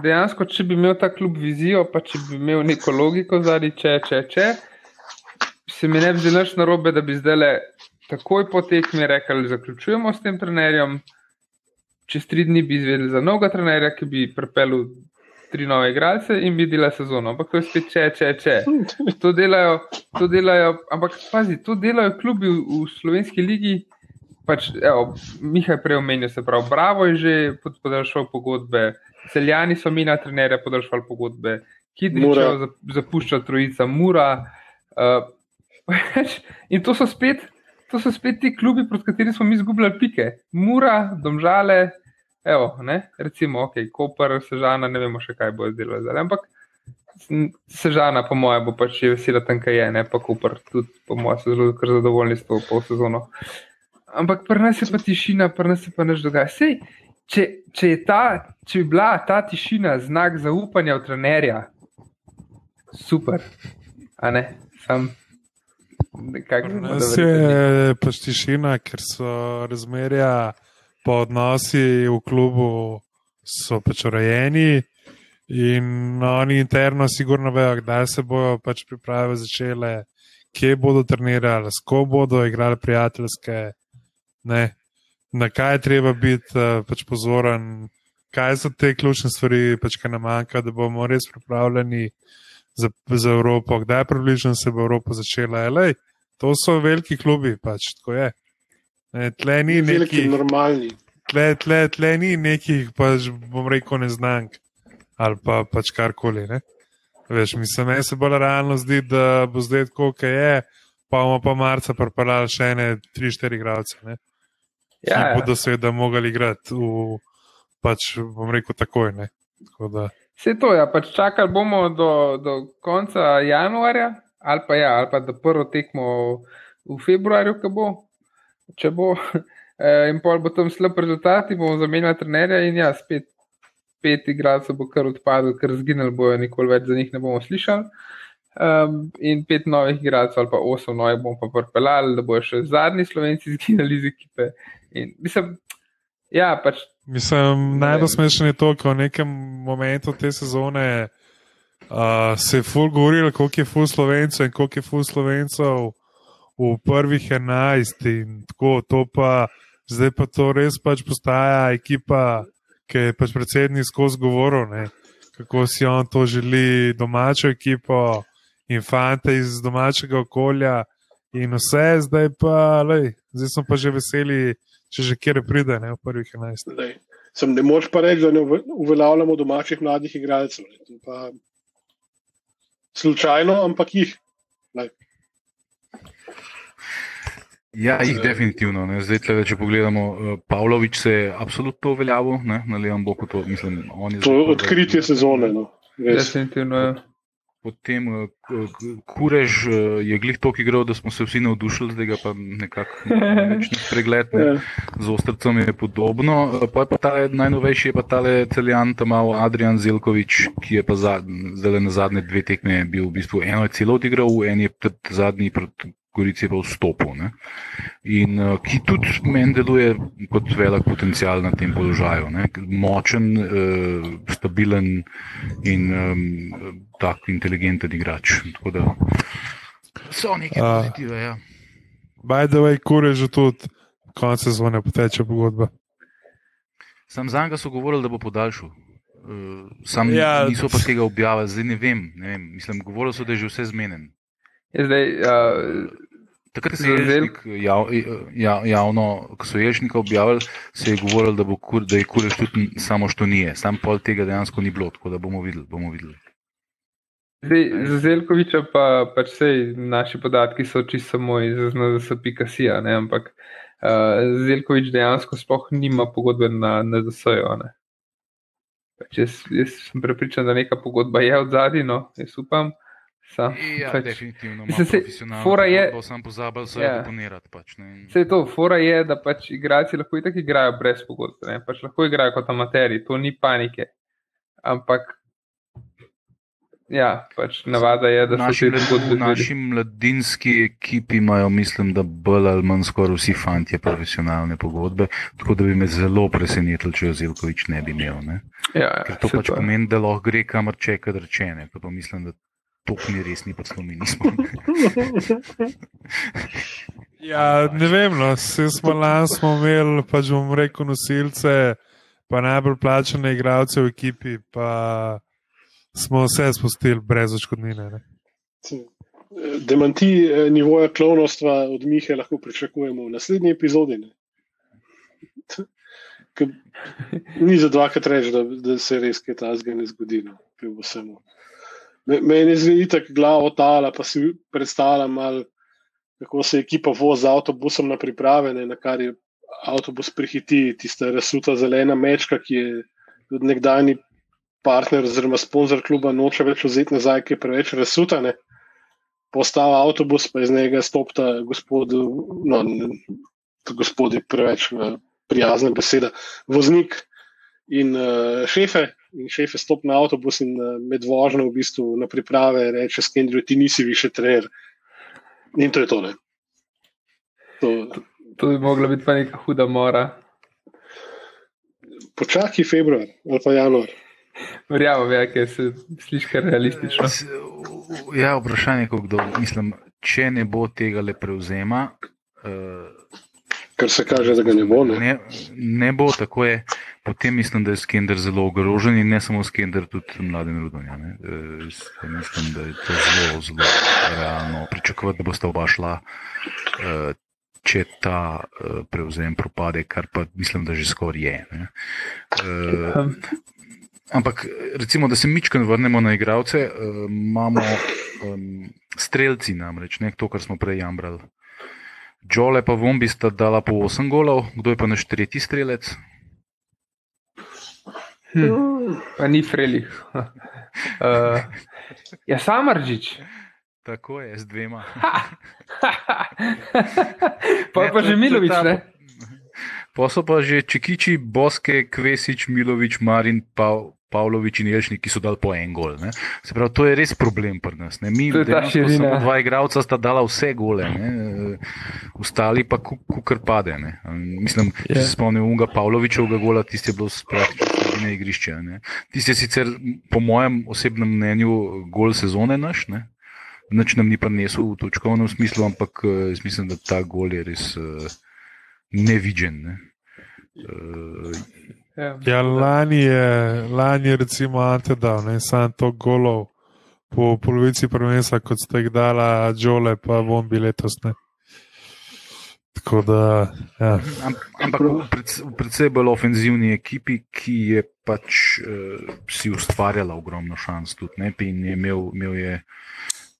dejansko, če bi imel ta klub vizijo, pa če bi imel neko logiko zadnji, če, če, če, se mi ne bi zdelo nič narobe, da bi zdaj le takoj po tekmi rekli, zaključujemo s tem trenerjem. Čez tri dni bi izvedeli za novega trenerja, ki bi pripeljal tri nove igralce in bi delal sezono. Ampak to je spet če, če, če. To delajo, to delajo ampak pazi, to delajo klubi v, v slovenski ligi. Pač, evo, Mihaj prej omenil, se pravi, Bravo je že pod- podaljšal pogodbe, Celjani so mina trenerja podaljšali pogodbe,
Mura.
Kidričev zapušča trojica, Mura. Uh, in to so, spet, to so spet ti klubi, proti katerim smo mi izgubljali pike. Mura, Domžale, evo, ne, recimo, ok, Koper, Sežana, ne vemo še kaj bo zdelo zdaj. Ampak Sežana, po mojem, bo pač je vesela tam, kaj je, ne pa Koper, tudi po mojem, so zelo zadovoljni s to pol sezono. Ampak pri nas je pa tišina, pri nas se pa nič dogaja. Sej, če, če, je ta, če bi bila ta tišina znak zaupanja v trenerja, super, a ne, sam. Smo
nas je pač tišina, ker so razmerja pa odnosi v klubu so pač urejeni in oni interno sigurno vejo, kdaj se bodo pač priprave začele, kje bodo trenirali, s kom bodo igrali prijateljske, ne, na kaj je treba biti eh, pač pozoren, kaj so te ključne stvari, pač, ki nam manjka, da bomo res pripravljeni za, za Evropo, kdaj približno se bo Evropa začela. Elej, to so veliki klubi, pač tako je. Ne, tle ni nekih,
normalni.
tle, tle, tle ni nekih, pač bom rekel, neznank. ali pa pač karkoli. Ne? Veš, mislim, meni se bolj realno zdi, da bo zdaj tako, kot je, pa bomo pa marca pripeljali še ene, tri, štiri igralce. Ja, ja. Bodo seveda mogli igrati v, pač bom rekel, takoj. Tako da...
Vse to, ja, pač čakali bomo do, do konca januarja, ali pa, ja, ali pa da prvo tekmo v februarju, ki bo, če bo. Eh, in pol bo tam slab rezultat, bomo zamenjali trenerja in ja, spet pet igralcev bo kar odpadlo, ker zginili bojo, nikoli več za njih ne bomo slišali. Um, in pet novih igralcev, ali pa osem novih, bomo pa pripeljali, da bojo še zadnji slovenci zginili iz ekipe. In, mislim, ja, pač.
Mislim, najbolj smešno je to, ko v nekem momentu te sezone uh, se je ful govorilo, koliko je ful slovencev in koliko je ful slovencev v prvih enajst in tako, to pa zdaj pa to res pač postaja ekipa ki je pač predsednik skozi govoril, ne, kako si on to želi, domačo ekipo, infante iz domačega okolja in vse, zdaj pa, lej, zdaj smo pa že veseli, če že kjer pride, ne v prvih enajstih.
Sem ne moč pa reči, da ne uveljavljamo domačih mladih igralcev. Slučajno, ampak jih. Lej.
Ja, jih definitivno. Ne. Zdaj, tle, če pogledamo, uh, Pavlović se je absolutno uveljavil, na levem boku. To, mislim,
to je odkritje sezone. No.
Definitivno je. Ja.
Potem uh, Kurež uh, je glih toliko igral, da smo se vsi navdušili, da ga pa nekako več ni pregled. Ne. Z ostrcem je podobno. Uh, pa je pa ta najnovejši, je pa tale celjan, tam malo Adrian Zelkovič, ki je pa zad, zdaj na zadnje dve tekme bil v bistvu eno je celo odigral, en je zadnji proti Gorici pa vstopil. Ne? In uh, ki tudi meni deluje kot velik potencial na tem položaju. Ne? Močen, uh, stabilen in um, tako inteligenten igrač. Tako da so neke uh, pozitive. Ja.
By the way, kure že tudi konec sezone poteče pogodba.
Sam za njega so govorili, da bo podaljšal. Uh, sam ja, niso pa tega objavili, zdaj ne vem. Ne vem. Mislim, govorili so, da je že vse zmeden.
Zdaj, uh,
Takrat se je ježnik, jav, jav, javno, ko so ježnika objavili, se je govorilo, da, kur, da je kureš tudi samo što nije. Sam pol tega dejansko ni bilo, tako da bomo videli. Bomo videli.
Zdaj, za Zelkoviča pa pač sej naši podatki so čisto samo iz NZS.sija, ampak uh, Zelkovič dejansko sploh nima pogodbe na NZS-ju. Pač jaz, jaz sem prepričan, da neka pogodba je od zadnji, no, jaz upam.
Sam, ja, pač, definitivno. Mislim, se,
fora je,
da sem pozabil se ja. deponirati. Pač,
Vse to, fora je, da pač igrači lahko tako igrajo brez pogodbe, pač lahko igrajo kot amateri, to ni panike. Ampak, ja, pač navada je, da
naši, v naši mladinski ekipi imajo, mislim, da bolj ali manj skoraj vsi fanti profesionalne pogodbe, tako da bi me zelo presenetilo, če jo Zelkovič ne bi imel. Ne?
Ja,
Ker to pač pomeni, da lahko gre kamor čeka rečene. To pa mislim, da to ni res, ni pa smo mi nismo.
ja, ne vem, no, vse smo lani smo imeli, pač bom rekel, nosilce, pa najbolj plačene igralce v ekipi, pa smo vse spustili brez očkodnine.
Demanti eh, nivoja klonostva od Mihe lahko pričakujemo v naslednji epizodi. Ni za dvakrat reči, da, da se res kaj ne zgodi, no, kljub vsemu. Meni je zelo tako glavo tala, pa si predstavljam, kako se ekipa vozi z avtobusom na priprave, ne, na kar je avtobus prihiti, tista resuta zelena mečka, ki je tudi nekdajni partner oziroma sponzor kluba, noče več vzeti nazaj, ki je preveč resutane. Postava avtobus, pa iz njega stopta gospod, no, gospod je preveč eh, prijazna beseda, voznik in uh, šefe, in šef je stopil na avtobus in uh, med vožnjo v bistvu na priprave reče: Skendriju, ti nisi više trener. In to je to.
To, to bi mogla biti pa neka huda mora.
Počakaj februar ali pa januar.
Verjamem, ja, ker se sliši kar realistično.
Ja, vprašanje je, kdo mislim, če ne bo tega le prevzema. Uh,
Ker se kaže, da ga ne bo. Ne,
ne, ne bo, tako je. Potem mislim, da je Skender zelo ogrožen in ne samo Skender, tudi mladi Rudonja. E, mislim, da je to zelo, zelo realno pričakovati, da boste oba šla, e, če ta e, prevzem propade, kar pa mislim, da že skoraj je. E, ampak recimo, da se mičkaj vrnemo na igralce, uh, imamo um, streljci namreč, ne to, kar smo prej jamrali. Džole pa Vombi sta dala po 8 golov, kdo je pa naš tretji strelec?
Hm. Pa ni Frelih. uh, ja, Samržič.
Tako je, z dvema.
pa je pa že Milovič, ne?
Pa so pa že Čekiči, Boske, Kvesič, Milovič, Marin, pa, Pavlović in Jelšnik, ki so dali po en gol. Ne? Se pravi, to je res problem pri nas. Ne? Mi, samo dva igralca, sta dala vse gole, ne? ostali pa kukar pade. Ne? Mislim, če se spomnim Unga Pavlovičevega gola, tisti je bil praktično na igrišče. Tisti je sicer, po mojem osebnem mnenju, gol sezone naš. Ne? Noč nam ni prinesel v točkovnem smislu, ampak uh, mislim, da ta gol je res uh, nevidžen. Ne? Uh,
Ja, ja lani je, lani je recimo Ante dal, ne samo to golov po polovici prvenstva, kot ste jih dala, Džole pa bom bil letos. Ne. Tako da. Ja.
Ampak predvsej bolj ofenzivni ekipi, ki je pač uh, si ustvarjala ogromno šans tudi, ne, in je imel, imel je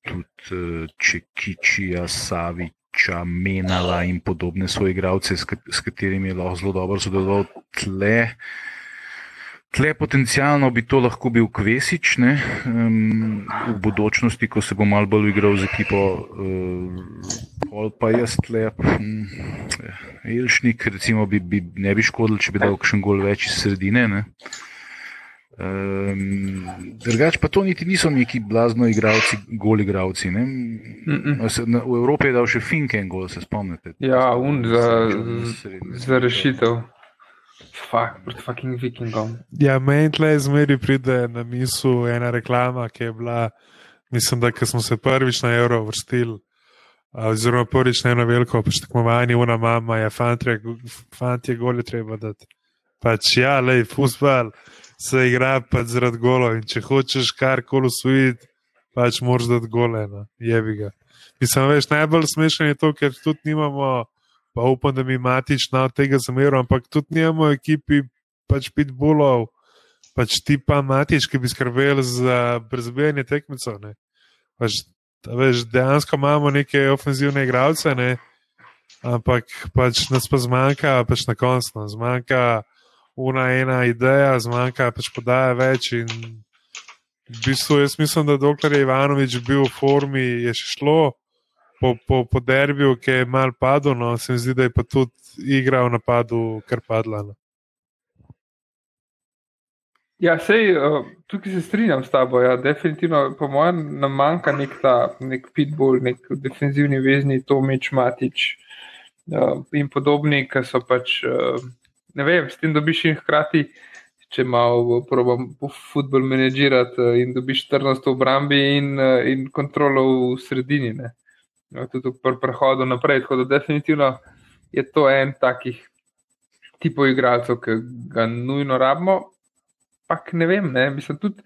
tudi uh, Čekičija, Savič. Ča, Menala in podobne svoje igralce, s katerimi je lahko zelo dobro sodeloval. Tle, tle potencialno bi to lahko bil Kvesič, ne, um, v bodočnosti, ko se bo mal bolj igral z ekipo, uh, pa jaz tle, um, Ilšnik, recimo, bi, bi, ne bi škodil, če bi dal kakšen gol več iz sredine. Ne. Um, drugač pa to niti niso neki blazno igravci, goli igravci. V Evropi je dal še Finke in gol, se spomnite.
Ja, un za, za rešitev. Fak, proti fucking vikingom.
Ja, meni tle zmeri pride na misel ena reklama, ki je bila, mislim, da smo se prvič na Euro vrstili. Oziroma, prvič na eno veliko tekmovanje, una mama, ja, fantje, fantje, goli treba dati. Pač ja, lej, fusbal se igra pač zaradi golov. In če hočeš karkoli usvojiti, pač moraš dati gole, no. jebi ga. Mislim, veš, najbolj smešno je to, ker tudi nimamo, pa upam, da mi matič na tega zameru, ampak tudi nimamo ekipi pač pitbullov, pač tipa matič, ki bi skrbeli za brezbijanje tekmecev. Pač, veš, dejansko imamo neke ofenzivne igralce, ne? ampak pač nas pa zmanjka, pač na koncu, no. zmanjka una ena ideja, zmanjka pač podaja več. In v bistvu jaz mislim, da dokler je Ivanovič bil v formi, je še šlo po, po, po derbiju, ki je mal padlo, no se mi zdi, da je pa tudi igra v napadu, kar padla. No.
Ja, sej, tukaj se strinjam s tabo. Ja, definitivno, po mojem, nam manjka nek, ta, nek pitbull, nek defensivni vezni, to meč matič in podobni, ki so pač ne vem, s tem dobiš in hkrati, če malo probam po futbol menedžirati eh, in dobiš trnost v obrambi in, eh, in kontrolo v sredini, ne. No, tudi pri prehodu naprej. Tako da definitivno je to en takih tipov igralcev, ki ga nujno rabimo. Pak ne vem, ne, mislim tudi.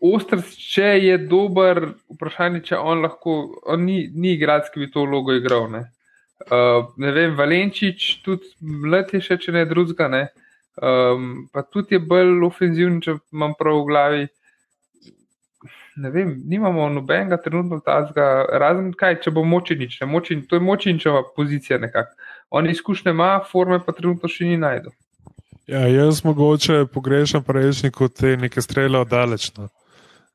Ostrc, če je dober, vprašanje, če on lahko, on ni, ni igralec, ki bi to vlogo igral. Ne. Uh, ne vem, Valenčič, tudi mlad je še, če ne drugega. Ne? Um, pa tudi je bolj ofenziven, če imam prav v glavi. Ne vem, nimamo nobenega trenutno tazga, razen kaj, če bo močenič. Močin, to je močeničeva pozicija nekako. On izkušnje ima, forme pa trenutno še ni najdel.
Ja, jaz mogoče pogrešam prejšnjiko te neke strele oddalečno.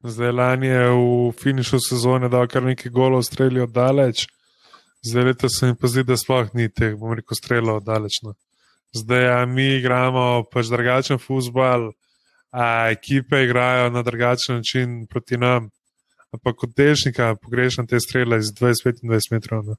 Zdaj lani je v finišu sezone dal kar nekaj golov strelil oddaleč. Zdaj leto se mi pa zdi, da sploh ni teh, bom rekel, strelov dalečno. Zdaj, a mi igramo pač drugačen futbal, a ekipe igrajo na drugačen način proti nam. Ampak kot dešnika pogrešam te strele iz 25 metrov. Ne.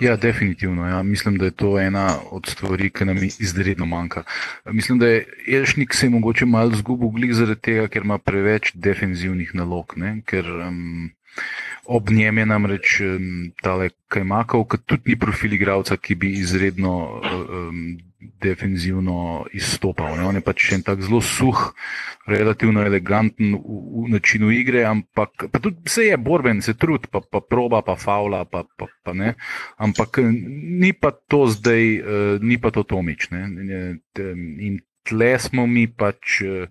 Ja, definitivno. Ja. Mislim, da je to ena od stvari, ki nam izredno manjka. Mislim, da je Elšnik se mogoče malo zgubil zaradi tega, ker ima preveč defenzivnih nalog. Ne? Ker um, Ob njem je namreč tale Kajmakov, ki tudi ni profil igralca, ki bi izredno um, defenzivno izstopal. Ne? On je pač en tak zelo suh, relativno eleganten v, v načinu igre, ampak tudi vse je borben, se trud, pa, pa proba, pa faula, pa, pa, pa ne. Ampak ni pa to zdaj, uh, ni pa to Tomič. Ne? In tle smo mi pač uh,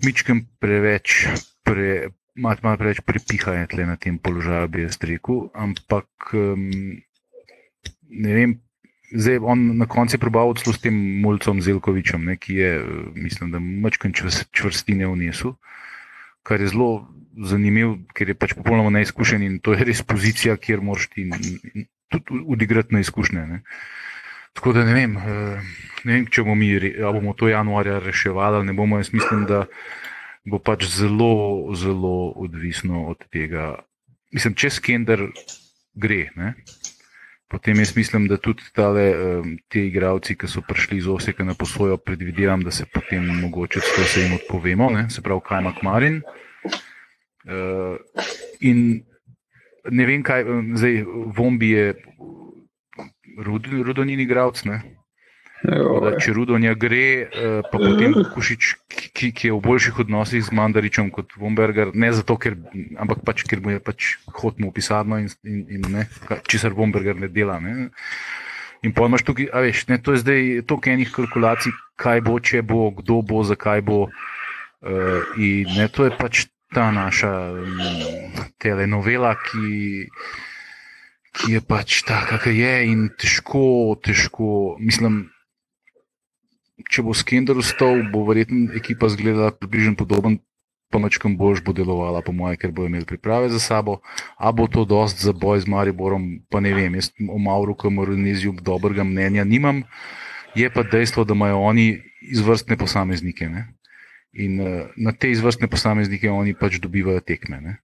mičkem preveč, pre, malo, malo preveč pripihanje tle na tem položaju, bi jaz rekel. Ampak um, ne vem. Zdaj, on na koncu je probal odsluh s tem Mulcom Zelkovičem, ne, ki je, mislim, da mačken čvrstine vnesel, kar je zelo zanimivo, ker je pač popolnoma neizkušen in to je res pozicija, kjer moraš ti tudi odigrati na izkušnje. Ne. Tako da ne vem, ne vem, če bomo mi, ali bomo to januarja reševali, ali ne bomo. Jaz mislim, da bo pač zelo, zelo odvisno od tega. Mislim, če skender gre. Ne? Potem jaz mislim, da tudi tale, te igravci, ki so prišli iz Oseka na posojo, predvidevam, da se potem mogoče s to se jim odpovemo, ne? se pravi, kaj ima Kmarin. Uh, in ne vem, kaj zdaj, Vombi je, Rudonin igravc? Če Rudonja gre, eh, pa potem Kušič, ki, ki je v boljših odnosih z Mandaričem kot Vomberger, ne zato, ker, ampak pač, ker mu je pač hodil v pisarno in, in, in ne, česar Vomberger ne dela. Ne. In pa imaš tukaj, a veš, ne, to je zdaj toliko enih kalkulacij, kaj bo, če bo, kdo bo, zakaj bo. Uh, in ne, to je pač ta naša um, telenovela, ki, ki je pač taka, kakor je in težko, težko, mislim če bo Skender ustal, bo verjetno ekipa zgledala približno podoben, pa načkam boljš bo delovala, po mojem, ker bo imel priprave za sabo. A bo to dost za boj z Mariborom, pa ne vem. Jaz o Mauru, kot Moroneziju, dobrega mnenja nimam. Je pa dejstvo, da imajo oni izvrstne posameznike. Ne? In uh, na te izvrstne posameznike oni pač dobivajo tekme. Ne?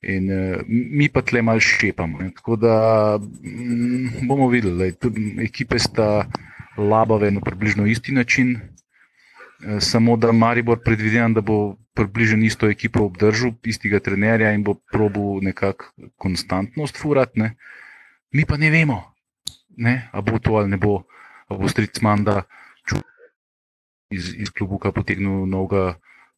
In uh, mi pa tle malo šepamo. Tako da mm, bomo videli, da ekipe sta labave na približno isti način. Eh, samo da Maribor predvidevam, da bo približno isto ekipo obdržal, istega trenerja in bo probil nekako konstantnost furatne. Mi pa ne vemo, ne, a bo to ali ne bo, a bo Stricman da iz, iz klubuka potegnil novega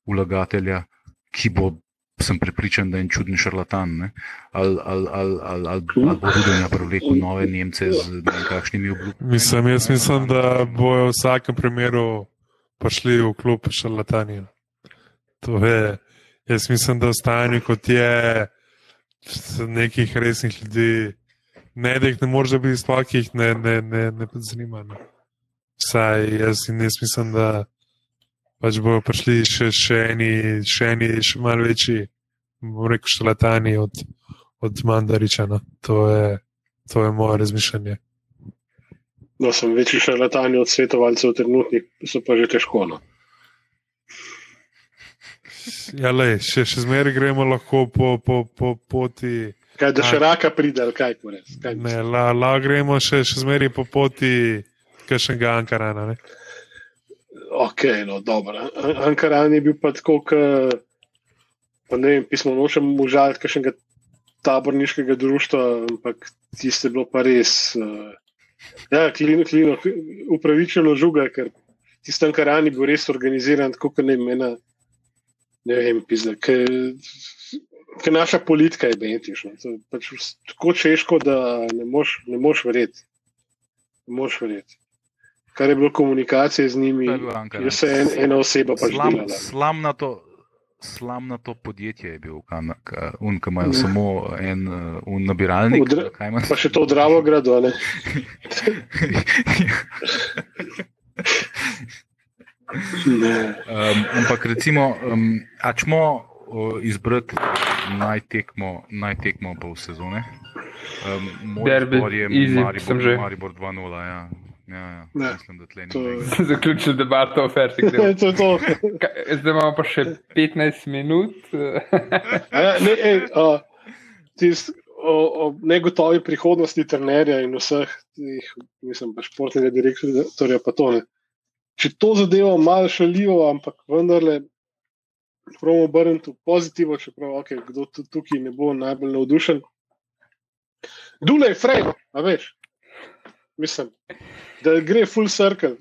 vlagatelja, ki bo sem prepričan, da je čuden šarlatan. Ali al, al, al, al, al bo videl na prevleku nove Nemce z nekakšnimi obljubami.
Mislim, jaz mislim, da bojo v vsakem primeru prišli v klub šarlatanijo. To je, jaz mislim, da ostanje kot je nekih resnih ljudi. Ne, da jih ne moreš biti ki jih ne, ne, ne, ne zanima. Ne. Vsaj jaz, jaz mislim, da pač bodo prišli še, še eni, še eni, še malo večji, reko, štalatani od, od Mandariča. No. To, je, to je moje razmišljanje.
No, sem večji štalatani od svetovalcev, trenutni so pa že težko. No.
Ja, le, še, še zmeraj gremo lahko po, po, po poti.
Kaj, da še raka pride, kaj ko res.
Ne, la, la gremo še, še zmeraj po poti, kakšnega Ankarana. Ne?
Ok, no, dobro. Ankaran je bil pa tako, da ne vem, pismo nočem užaliti kakšnega taborniškega društva, ampak tiste bilo pa res. Uh, ja, klino, klino, upravičeno žuga, ker tisti Ankaran je bil res organiziran, tako kot ne mena. Ne vem, pizda, ker naša politika je bentišna. Pač tako češko, da ne moš verjeti. Ne moš verjeti kar je bilo komunikacije z njimi, je se en, ena oseba pač Slam,
slamnato. Slamnato podjetje je bil, ki ima samo en uh, nabiralnik. Udra,
pa še to zdravo grado. um,
ampak recimo, um, ačmo uh, izbrati najtekmo, najtekmo pa v sezone. Um,
Derby, je
Maribor, Maribor 2-0. Ja. Ja, ja. Mislim, da tle
ni. Zaključil debato o Ferti. Zdaj imamo pa še 15 minut.
ja, ne, ej, a, tis, o, o negotovi prihodnosti trenerja in vseh tih, mislim, pa športnega direktorja, pa to ne. Če to zadevo malo šalijo, ampak vendarle. Pravno obrniti v pozitivno, čeprav okay, kdo tukaj ne bo najbolj navdušen. Dule je fraj, a veš. Mislim, da gre full circle.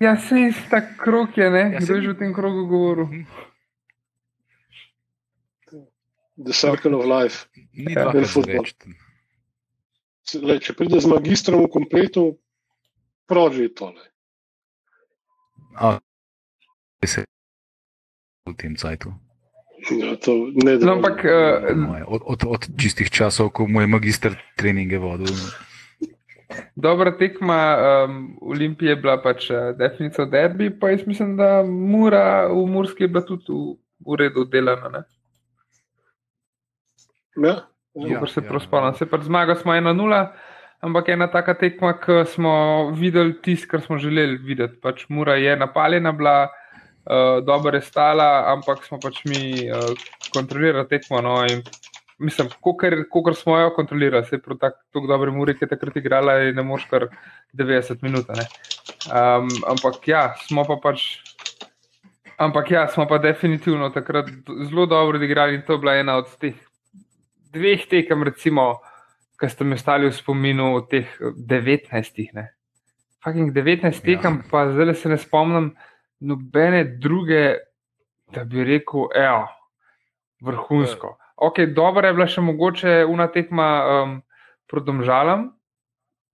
Ja, se je ta krok, je, ne? Ja, Kdo je že v tem krogu govoril?
The circle of life.
Ni ja, da football.
Le, če pride z magistrom v kompletu, proži tole.
A, se v tem cajtu.
Ja, to ne
No, ampak uh,
Od, od, od čistih časov, ko mu je magister treninge vodil.
Dobra tekma um, Olimpije je bila pač uh, definitivno derbi, pa jaz mislim, da Mura v Murski je bila tudi v, v redu delana. Ne?
Ja,
Ja,
se
ja,
spomnim. Se pač zmaga smo 1-0, ampak ena taka tekma, ki smo videli tisto, kar smo želeli videti. Pač Mura je napaljena bila, uh, dobro je stala, ampak smo pač mi uh, kontrolirali tekmo. No, in mislim, kolikor smo jo kontrolirali, se je prav tako tak dobro Muri, ki je takrat igrala in ne moš kar 90 minut. Um, ampak ja, smo pa pač. Ampak ja, smo pa definitivno takrat zelo dobro odigrali in to je bila ena od teh dveh tekem, recimo, ki ste mi ostali v spominu, od teh 19. Ne. Fucking 19 tekem, ja. pa zdaj se ne spomnim nobene druge, da bi rekel, evo, vrhunsko. Ok, dobro je bila še mogoče una tekma um, proti domžalam,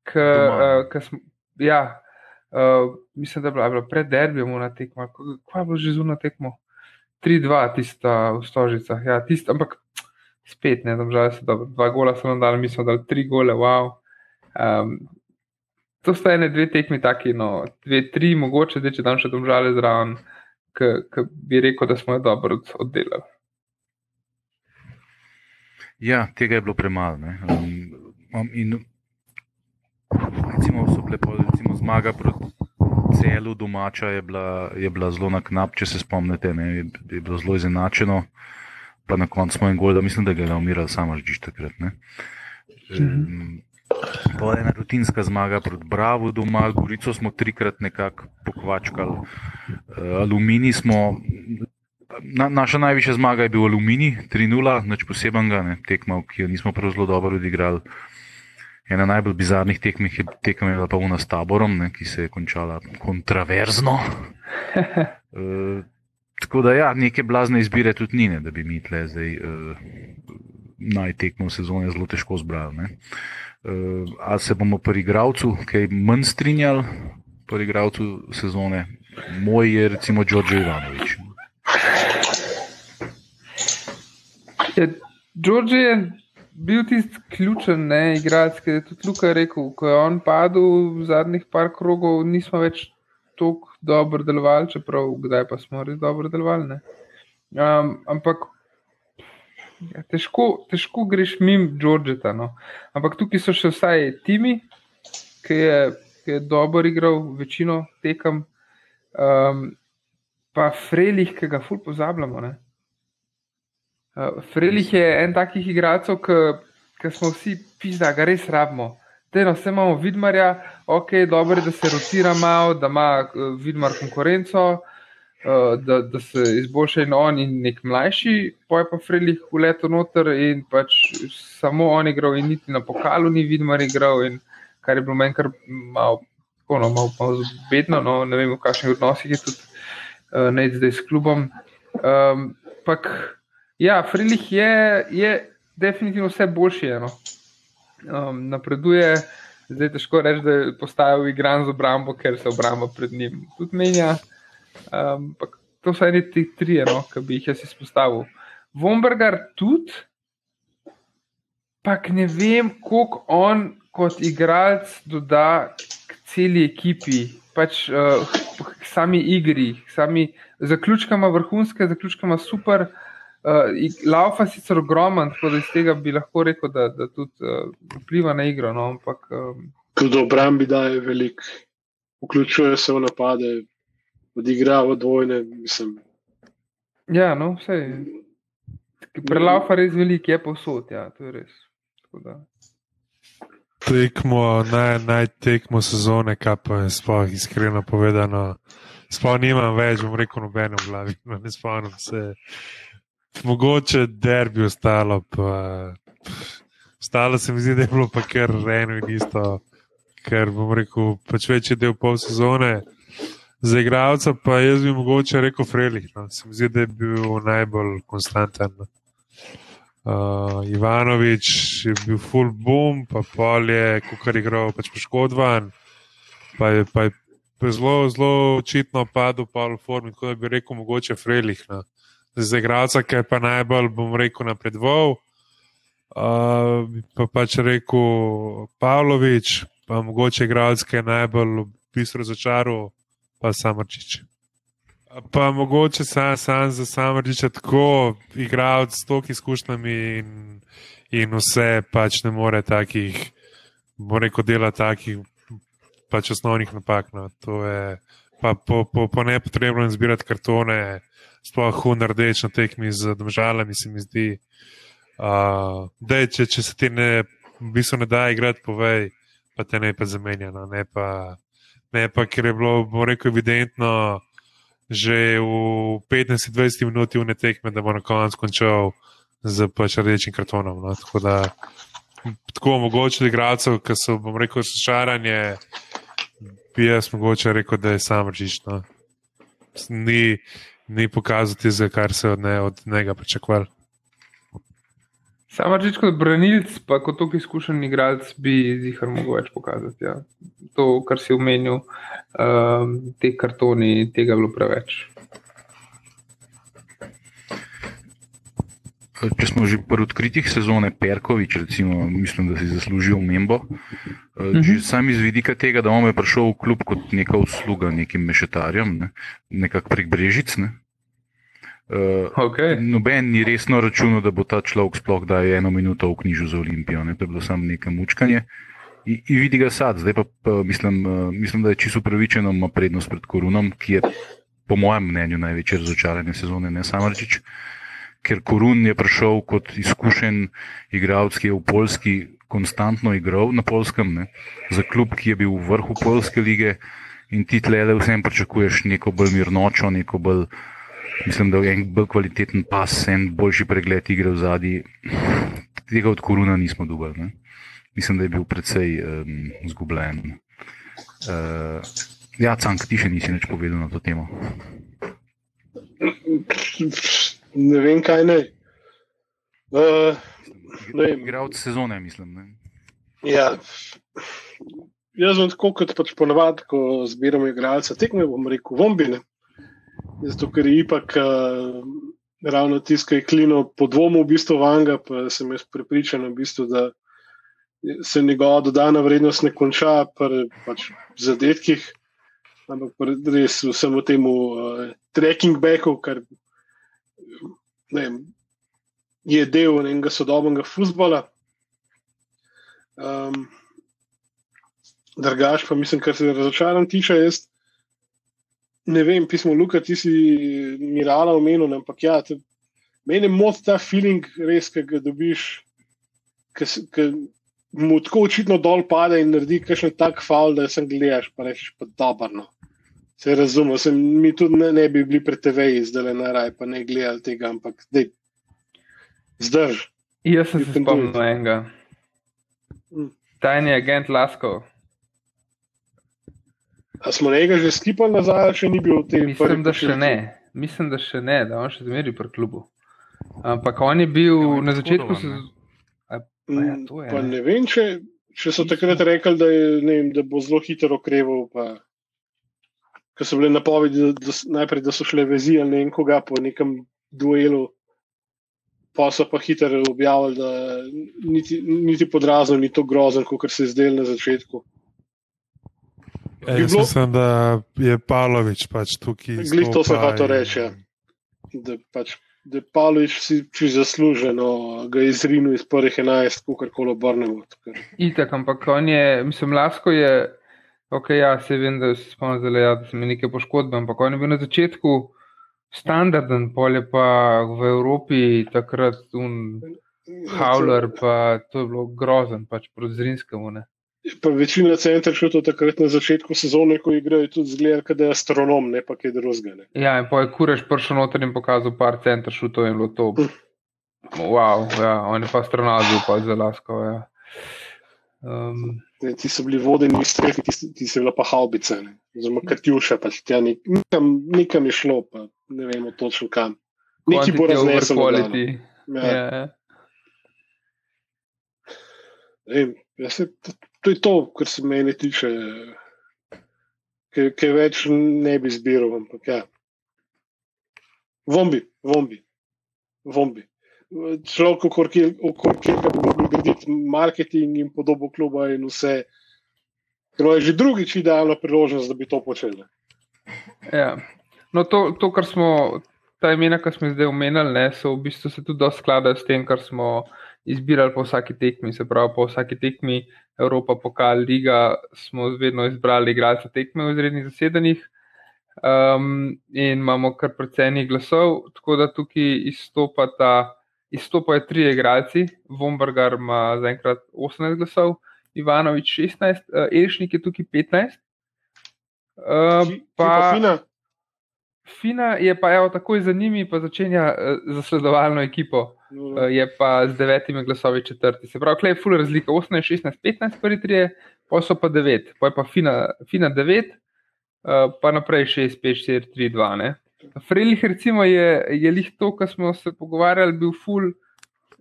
ki uh, smo. Ja, uh, mislim, da je bila, je bila pred derbijem una tekma. Kaj je bilo že zunaj tekmo? 3-2, tista v Stožicah. Ja, tista, ampak spet ne, da žal se dobro. Dva gola so nam dali, mi smo dali tri gole, wow. Um, to sta ene, dve tekmi, taki, no, dve, tri, mogoče, zdaj, če dam še domžale zraven, ki bi rekel, da smo jo dobro od, oddelali.
Ja, tega je bilo premalo. ne. Um, in recimo, so bile pol, recimo, zmaga proti celu domača je bila, je bila zelo na knap, če se spomnite, ne, je, je bilo zelo izenačeno. Pa na koncu smo en gol, da mislim, da ga je umiral samo že takrat. ne. Um, Pa ena rutinska zmaga proti Bravo doma, Gorico smo trikrat nekako pokvačkali, uh, Aluminij smo. Na, naša najvišja zmaga je bil Aluminij, 3-0, nič posebenega, ne, tekma, ki jo nismo prav zelo dobro odigrali. Ena najbolj bizarnih tekem je, tekem je bila pa una s taborom, ne, ki se je končala kontraverzno. uh, tako da, ja, neke blazne izbire tudi ni, ne, da bi mi tle zdaj uh, najtekmo sezone zelo težko zbrali. Ne. Uh, a se bomo pri igravcu kaj manj strinjali, pri igravcu sezone? Moj je recimo Đorđe Ivanovič.
Ja, George je bil tisti ključen ne, igralec, ki je tudi Luka rekel, ko je on padel v zadnjih par krogov, nismo več tako dobro delovali, čeprav kdaj pa smo res dobro delovali. ne. Um, ampak ja, težko, težko greš mimo Georgeta. No. Ampak tukaj so še vsaj Timi, ki je, ki je dobro igral večino tekem, um, pa Frelih, ki ga ful pozabljamo. Ne. Uh, Frelih je en takih igralcev, ki smo vsi pizda, ga res rabimo. Te, no, vse imamo vidmarja, ok, dobro je, da se rotira malo, da ima uh, vidmar konkurenco, uh, da, da se izboljša in on in nek mlajši, poj pa Frelih v leto noter in pač samo on igral in niti na pokalu ni vidmar igral in kar je bilo meni kar malo, tako, no, malo, malo bedno, no, ne vem v kakšnih odnosih je tudi uh, ne zdaj s klubom. Um, pak, Ja, Frilih je, je definitivno vse boljši. No. Um, napreduje, zdaj težko reči, da je postajal igran z obrambo, ker se obramba pred njim tudi menja. Um, ampak to so eni ti tri, no, ki bi jih jaz izpostavil. Vombergar tudi, pa ne vem, koliko on kot igralec doda k celi ekipi, pač uh, k sami igri, k sami zaključkama vrhunske, zaključkama super. Uh, Laufa je sicer ogromen, tako da iz tega bi lahko rekel, da, da tudi uh, vpliva na igro. No, ampak, um,
Tudi obrambi daje veliko, vključuje se v napade, odigrava dvojne. Mislim,
ja, no, vse. Prelaufa res velik, je povsod, ja, to je res. Tako da.
Tekmo, naj, naj tekmo sezone, kaj pa je sploh iskreno povedano. Sploh nimam več, bom rekel, nobeno v glavi, ne spomnim se. Mogoče derbi ostalo, pa ostalo se mi zdi, da je bilo pa kar eno in isto, ker bom rekel, pač večji del pol sezone. Za igralca pa jaz bi mogoče rekel Frelih, no. se mi zdi, da je bil najbolj konstanten. no. Uh, Ivanovič je bil full boom, pa pol je, kar je igral, pač poškodovan, pa je, pa je zelo, zelo očitno padel pa v formi, tako da bi rekel, mogoče Frelih. No. Za igralca, ki je pa najbolj, bom rekel, napredoval. Uh, pa pač rekel Pavlović, pa mogoče igralec, ki je najbolj v bistvu razočaral, pa Samrčič. Pa mogoče sam, sam za Samrčiča tako igralec s toliko izkušnjami in, in vse pač ne more takih, bom rekel, dela takih pač osnovnih napak. No. To je pa po, po, po nepotrebnem zbirati kartone, sploh hunardeč na tekmi z državami, se mi zdi. Uh, dej, če, če se ti ne, v bistvu ne da igrati, povej, pa te ne pa zamenja. No. Ne, pa, ne pa, ker je bilo, bo rekel, evidentno že v 15-20 minuti v ne tekme, da bo na koncu končal z pač rdečim kartonom. No. Tako da tako omogočili igralcev, ki so, bom rekel, šaranje bi jaz mogoče rekel, da je sam režišno. Ni, ni pokazati, za kar se od, ne, od njega pričakovali.
Sam reči kot branilc, pa kot tako izkušen igralec, bi zihar mogel več pokazati. Ja. To, kar si omenil, um, te kartoni, tega je bilo preveč.
če smo že pri odkritih sezone Perkovič, recimo, mislim, da si zaslužil membo. Uh -huh. Sam iz vidika tega, da on je prišel v klub kot neka usluga nekim mešetarjem, ne? nekako prek Brežic. Ne? Uh,
okay.
Noben ni resno računal, da bo ta človek sploh da eno minuto v knjižu za Olimpijo. Ne? To je bilo samo neko mučkanje. In, in vidi ga sad, zdaj pa, pa mislim, uh, mislim, da je čisto upravičeno, ima prednost pred Korunom, ki je po mojem mnenju največje razočaranje sezone, ne samo reči ker Korun je prišel kot izkušen igralec, ki je v Poljski konstantno igral na Polskem, ne, za klub, ki je bil v vrhu Poljske lige in ti tle le vsem pričakuješ neko bolj mirnočo, neko bolj, mislim, da je en bolj kvaliteten pas, en boljši pregled igre v zadnji. Tega od Koruna nismo dobili. Mislim, da je bil precej um, zgubljen. Uh, ja, Cank, ti še nisi nič povedal na to temo
ne vem, kaj ne. Uh,
Igralec sezone, mislim. Ne?
Ja. Jaz sem tako kot pač ponovadi, ko zbiramo igralce, tekme bom rekel, vombine. Zato, ker je ipak uh, ravno tiskaj klino po dvomu v bistvu vanga, pa sem jaz prepričan, v bistvu, da se njegova dodana vrednost ne konča pri pač, zadetkih, ampak res vsemu temu uh, trekking backu, kar vem, je del enega sodobnega futbola. Um, Drugač pa mislim, kar se razočaran tiče, jaz ne vem, pismo Luka, ti si mirala omenil, ampak ja, te, meni mod ta feeling res, ki ga dobiš, ki mu tako očitno dol pade in naredi kakšen tak faul, da sem gledaš, pa rečeš pa dobro. Se razumem, se mi tudi ne, ne bi bili pred TV-ji, zdaj le na raj, pa ne gledali tega, ampak dej, zdrž.
Jaz sem se spomnil enega. Mm. Tajni agent Lasko.
A smo nekaj že skipali nazaj, če ni bil v tem?
Mislim, da še ne. Mislim, da še ne, da on še zmeri pri klubu. Ampak on je bil ja, na začetku. Se... A, pa ja,
mm, je, pa ne. vem, če, če so takrat rekli, da, je, ne vem, da bo zelo hitro okreval. Pa ko so bile napovedi, da, da, najprej, da so šle vezi ali ne koga po nekem duelu, pa so pa hitro objavili, da niti, niti podrazno ni to grozno, kot se je zdelo na začetku.
Ja, jaz mislim, da je Pavlović pač tukaj.
Glej, to se hoče reči. Ja. Da, pač, da je Pavlović si, si zasluženo, ga je izrinil iz prvih 11, kako koli obrnemo.
Itak, ampak on je, mislim, Lasko je. Ok, ja, se vem, da se spomnim, da, ja, da sem imel neke poškodbe, ampak on je bil na začetku standarden, polje pa v Evropi takrat un Howler, pa to je bilo grozen, pač proti Zrinskemu. Ne.
Pa večina centrov šlo takrat na začetku sezone, ko igrajo tudi zgled, da je astronom, ne pa kaj drugega.
Ja, in pa je kureš prišel noter in pokazal par centrov šlo in bilo to. Wow, ja, on je pa astronaut, pa zelo lasko. Ja.
Um, ti so bili vodeni iz strehe, ti, ti so bile pa haubice, oziroma katjuša, pač tja nekam, nekam je šlo, pa ne vemo točno kam. Neki bo raznesel. Ja. Ja. Vem, ja se, to, to je to, kar se meni tiče. ki več ne bi zbiral. Ampak, ja. Vombi, vombi, vombi. Človek, okoli katerega bi mogli graditi marketing in podobo kluba in vse. Ker je že drugič idealna priložnost, da bi to počeli.
Ja. No, to, to, kar smo, ta imena, ki smo zdaj omenili, ne, so v bistvu se tudi dosti skladajo s tem, kar smo izbirali po vsaki tekmi. Se pravi, po vsaki tekmi Evropa, pokal, liga, smo vedno izbrali igralce tekme v izrednih zasedanjih. Um, in imamo kar precej glasov, tako da tukaj izstopata, izstopajo tri igralci. Vombergar ima zaenkrat 18 glasov, Ivanovič 16, uh, Elšnik je tukaj 15. Uh, pa,
pa fina.
Fina je pa evo, takoj za njimi, pa začenja uh, zasledovalno ekipo, je pa z devetimi glasovi četrti. Se pravi, klej, full razlika 18, 16, 15, prvi tri, pa so pa devet, pa je pa fina, fina devet, uh, pa naprej 6, 5, 4, 3, 2. Ne? Frelih, recimo, je, je lih to, kar smo se pogovarjali, bil full,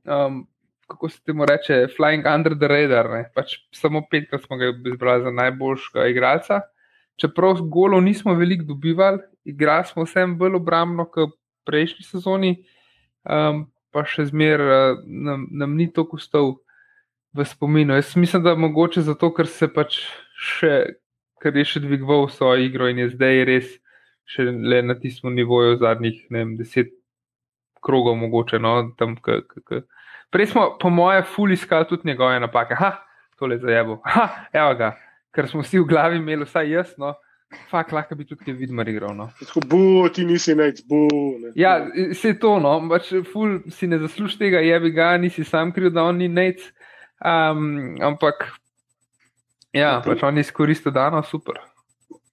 um, kako se temu reče, flying under the radar. Pač samo petkrat smo ga izbrali za najboljšega igralca. Čeprav golo nismo veliko dobivali, igrali smo vsem bolj obrambno kot prejšnji sezoni, um, pa še zmeraj uh, nam, nam ni to kustal v spominu. Jaz mislim, da mogoče zato, ker se pač še, ker je še dvigoval svojo igro in je zdaj res še le na tistem nivoju zadnjih vem, deset krogov, mogoče. No, tam, k, k, k. Prej smo, po moje, ful iskali tudi njegove napake. Ha, tole zajebo. Ha, evo ga. Ker smo vsi v glavi imeli, vsaj jaz, no, Fak, lahko bi tudi vidmar igral. No.
Tako, bu, ti nisi neč, bu. Ne.
Ja, se to, no, pač ful si ne zasluži tega, je bi ga, nisi sam kriv, da on ni neč. Um, ampak, ja, pač on je izkoristil dano, super.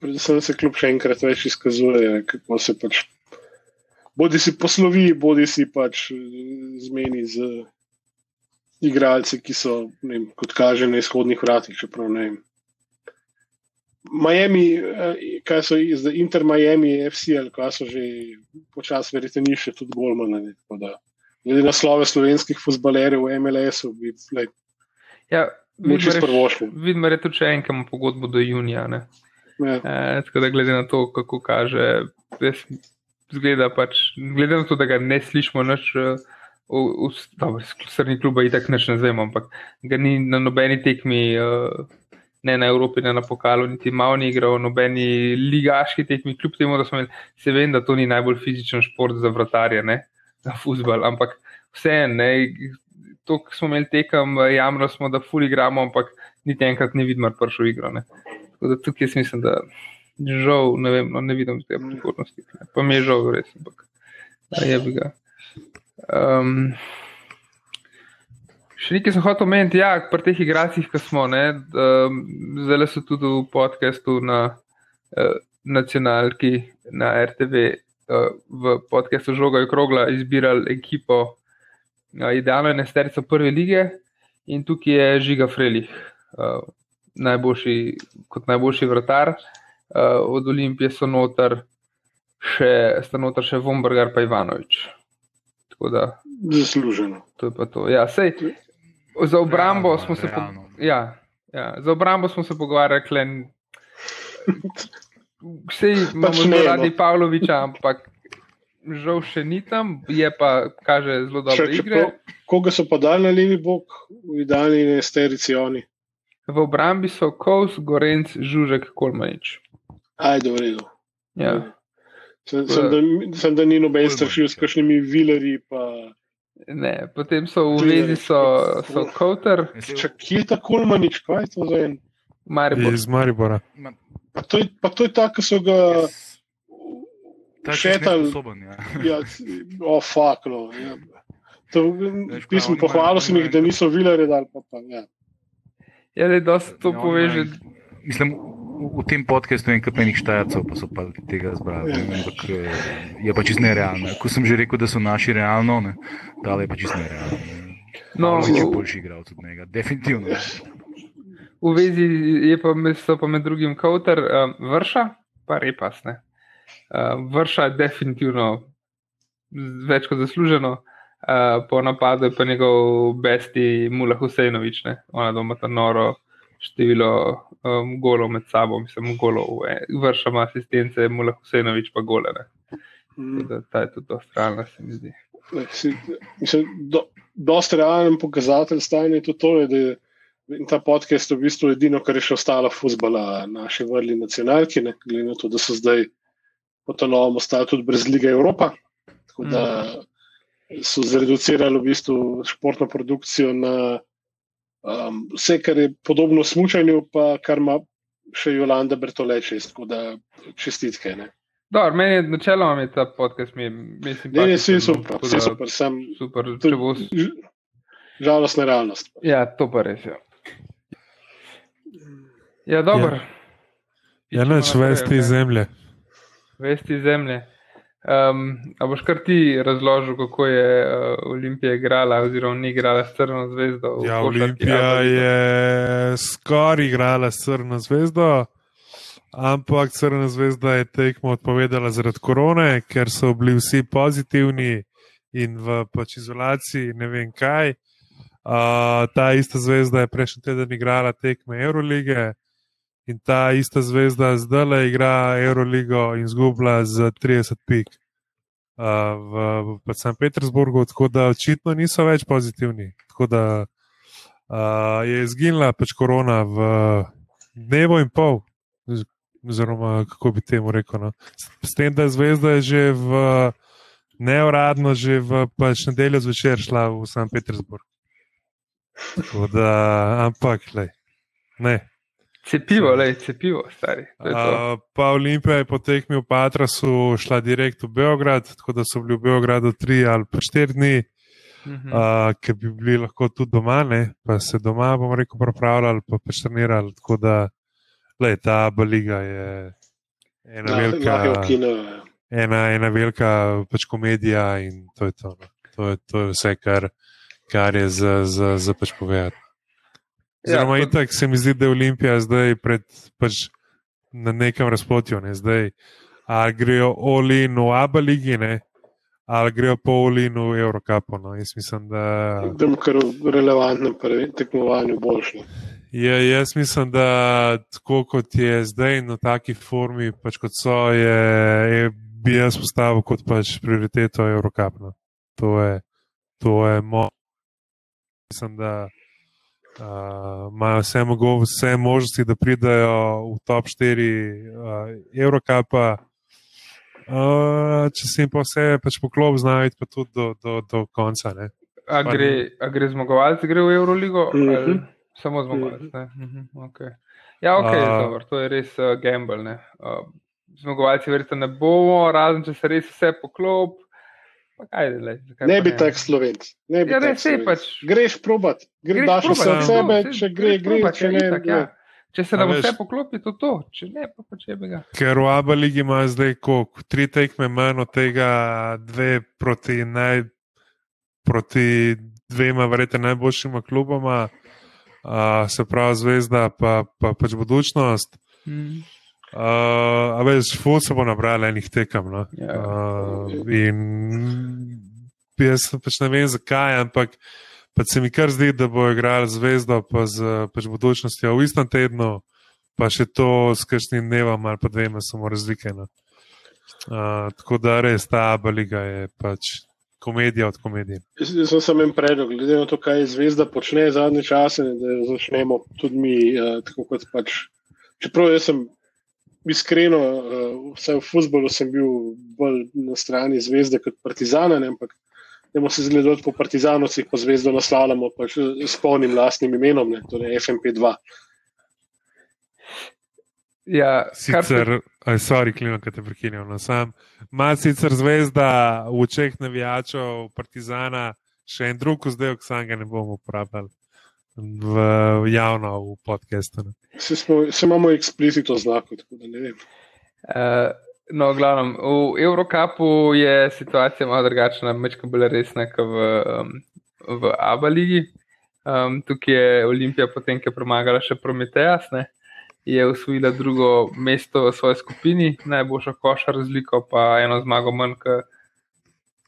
Predvsem se kljub še enkrat več izkazuje, kako se pač. Bodi si poslovi, bodi si pač zmeni z igralci, ki so, vem, kot kaže, na izhodnih vratih, čeprav ne vem. Miami, eh, kaj so zdaj Inter Miami, FCL, kaj so že počasi, verjete, ni še tudi Golman. Glede na slove slovenskih futbalerjev v MLS-u, bi lahko.
Ja, Vidim, da je tudi še enkam pogodbo do junija. Ja. E, tako da, glede na to, kako kaže, zgleda pač, glede na to, da ga ne slišimo, noč. V, v, srni kluba, in tako ne znamo, ampak ga ni na nobeni tekmi uh, ne na Evropi, ne na pokalu, niti malo ni igral, nobeni ligaški tekmi, kljub temu, da smo imeli, se vem, da to ni najbolj fizičen šport za vratarje, ne za futbal, ampak vseeno, to, kar smo imeli tekem, jamro smo, da fuli igramo, ampak niti enkrat ni vidno, pršo igro. Ne. Tako da tukaj jaz mislim, da žal, ne vem, no, ne vidim te prihodnosti. Ne. Pa mi je žal, res, ampak je bi ga. Um, Še nekaj sem hotel omeniti, ja, pri teh igracih, ki smo, ne, um, zdaj so tudi v podkastu na uh, nacionalki, na RTV, uh, v podkastu Žoga in Krogla izbirali ekipo, uh, idealno je nesterico prve lige in tukaj je Žiga Frelih, uh, najboljši, kot najboljši vratar. Uh, od Olimpije so noter še, sta noter še Vombergar pa Ivanovič.
Zasluženo.
To je pa to. Ja, sej, Za obrambo, realno, smo, se po, ja, ja, za obrambo smo se pogovarjali, vse imamo pač zelo radi no. Pavloviča, ampak žal še ni tam, je pa kaže zelo dobro igre.
Koga so pa dali na levi bok, v idealni nesterici oni?
V obrambi so Kovs, Gorenc, Žužek, Kolmanič.
Ajde, v redu.
Ja.
Sem, sem, da, sem da ni noben strašil s kakšnimi vilerji. Pa...
Ne, potem so v vezi so, so Kowter.
Kje je ta Kolmanič, kaj je to za en?
Maribor.
Iz Maribora.
Pa to je, pa to je ta, ki so ga šetali.
Ja.
ja, o, fuck, no. Ja. To, pismo, pohvalil sem jih, da niso vile redali. Pa, pa, ja.
Ja, da to ja, poveže.
Mislim, v tem podkastu in kapenih štajcev, pa so pa tega zbrali. Ja. Ampak eh, je pa čisto nerealno. Ko sem že rekel, da so naši realno, ne, da je pa čisto nerealno. No, če boljši igralec od njega, definitivno.
V vezi je pa, pa med drugim Kowter, um, vrša, pa repas. Uh, vrša je definitivno več kot zasluženo. Uh, po napadu je pa njegov besti Mula Husejnovič, ona doma ta noro število um, golov med sabo, mislim, golov, vršama asistence, mu lahko vse novič pa gole. Ne.
Mm.
Da, ta je tudi dosta realna, se mi zdi.
Si- Mislim, do, dosti realen pokazatelj stanja je tudi to, da je ta podcast v bistvu edino, kar je še ostalo futbola naše vrli nacionalke, ne, glede na to, da so zdaj po to novem ostali tudi brez lige Evropa. Tako da so zreducirali v bistvu športno produkcijo na um, vse, kar je podobno smučanju, pa kar ima še Jolanda Bertoleče, tako da čestitke. Ne,
Dobro, meni je načeloma mi ta podcast, mi, mislim,
ne, ne vsi super, vsi super, sem
super
To
če bo,
žalostna realnost.
ja, to pa res je. Ja, dobro.
Ja, neč vesti iz zemlje.
Vesti zemlje. Um, a boš kar ti razložil, kako je uh, Olimpija igrala, oziroma ni igrala s Crno zvezdo?
Ja, Olimpija je skoraj igrala s Crno zvezdo, ampak Crna zvezda je tekmo odpovedala zaradi korone, ker so bili vsi pozitivni in v pač izolaciji, ne vem kaj. Uh, ta ista zvezda je prejšnji teden igrala tekme Eurolige in ta ista zvezda zdaj igra Euroligo in zgubila z 30 pik. Uh, v, v St. Petersburgu, tako da očitno niso več pozitivni. Tako da uh, je izginila pač korona v dnevu in pol, oziroma kako bi temu rekel. No. S, tem, da zvezda je že v neuradno, že v pač nedeljo zvečer šla v St. Petersburg. Tako da, ampak, lej, ne.
Cepivo, lej, cepivo, stari.
Uh, pa Olimpija je po tekmi v Patrasu šla direkt v Beograd, tako da so bili v Beogradu tri ali pa štiri dni.
Mhm.
uh, ki bi bili lahko tudi doma, ne? pa se doma, bomo rekel, pripravljali, pa pač trenirali. Tako da, lej, ta Abu liga je ena
Lahko
velika,
ja.
ena, ena velika pač komedija in to je to. No. To, je, to je vse, kar, kar je za, za, za pač povedati. Oziroma,
Ja,
itak se mi zdi, da je Olimpija zdaj pred, pač na nekem razpotju. Ne? Zdaj, ali grejo oli in v Abu ne? ali grejo po oli in v Eurocapu. No? Jaz mislim, da.
Je kar v relevantnem prve- tekmovanju boljši.
Ja, jaz mislim, da tako kot je zdaj in v taki formi, pač kot so, je, je, bi jaz postavil kot pač prioriteto Eurocup. No. To je, to je moj. Mislim, da uh, imajo vse, mogo, vse možnosti, da pridajo v top 4 uh, Eurocupa. Uh, če se jim pa vse pač poklop, znajo pa tudi do, do, do konca. Ne.
A gre, a gre zmagovalec, gre v Euroligo?
Mhm.
ali Samo zmagovalec. ne? Mhm, okay. Ja, ok,
A-
dobro, to je res uh, gamble. ne. Uh, zmagovalci verjetno ne bomo, razen če se res vse poklop. Pa kaj, lej, zakaj
Ne bi tak slovenc. Ne bi
Ja,
tak Slovenc.
pač.
Greš probat, gre,
Greš
daš vse
probat,
od
ja,
sebe,
to,
če gre, gre,
probat,
če
ja,
ne.
itak,
ne.
ja. Če se
A
nam vse poklopi, to to, če ne, pa pa če bi ga.
Ker v Abu Leiji ima zdaj koliko, tri tekme manj od tega, dve proti, naj, proti dvema, verjetno najboljšima kluboma, uh, se pravi Zvezda, pa, pa pač budučnost.
Mm.
Uh, a veš, ful se bo nabral enih tekem. No? Uh, in jaz pač ne vem zakaj, ampak pač se mi kar zdi, da bo igral zvezdo pa z pač budučnostjo v istem tednu, pa še to s kakšnim dnevom ali pa dvema samo razlike. No? Uh, tako da res ta Abu Liga je pač komedija od komedije.
Jaz jaz sem samo en predlog, glede na to, kaj zvezda počne zadnje čase, da začnemo tudi mi, uh, tako kot pač. Čeprav jaz sem iskreno, uh, vsaj v futbolu sem bil bolj na strani zvezde kot partizana, ne, ampak ne bomo se zgledali po partizanovcih, pa zvezdo naslavljamo pač s polnim lastnim imenom, ne, torej FMP2.
Ja,
Sicer, aj, sorry, klima, ki te prekinjam. No, sam ima sicer zvezda v očeh navijačev, partizana, še en drug vzdevek, sam ga ne bomo uporabljali v, javno, v podkastu.
Se, smo, se imamo eksplicitno znako, tako da ne vem.
Uh, no, glavnem, v Evropapu je situacija malo drugačna, mečka bolj resna kot v, um, v Abu Leiji. Um, tukaj je Olimpija, potem, ki je premagala še Prometeas, ne, je usvojila drugo mesto v svoji skupini, najboljšo košar razliko, pa eno zmago manj kot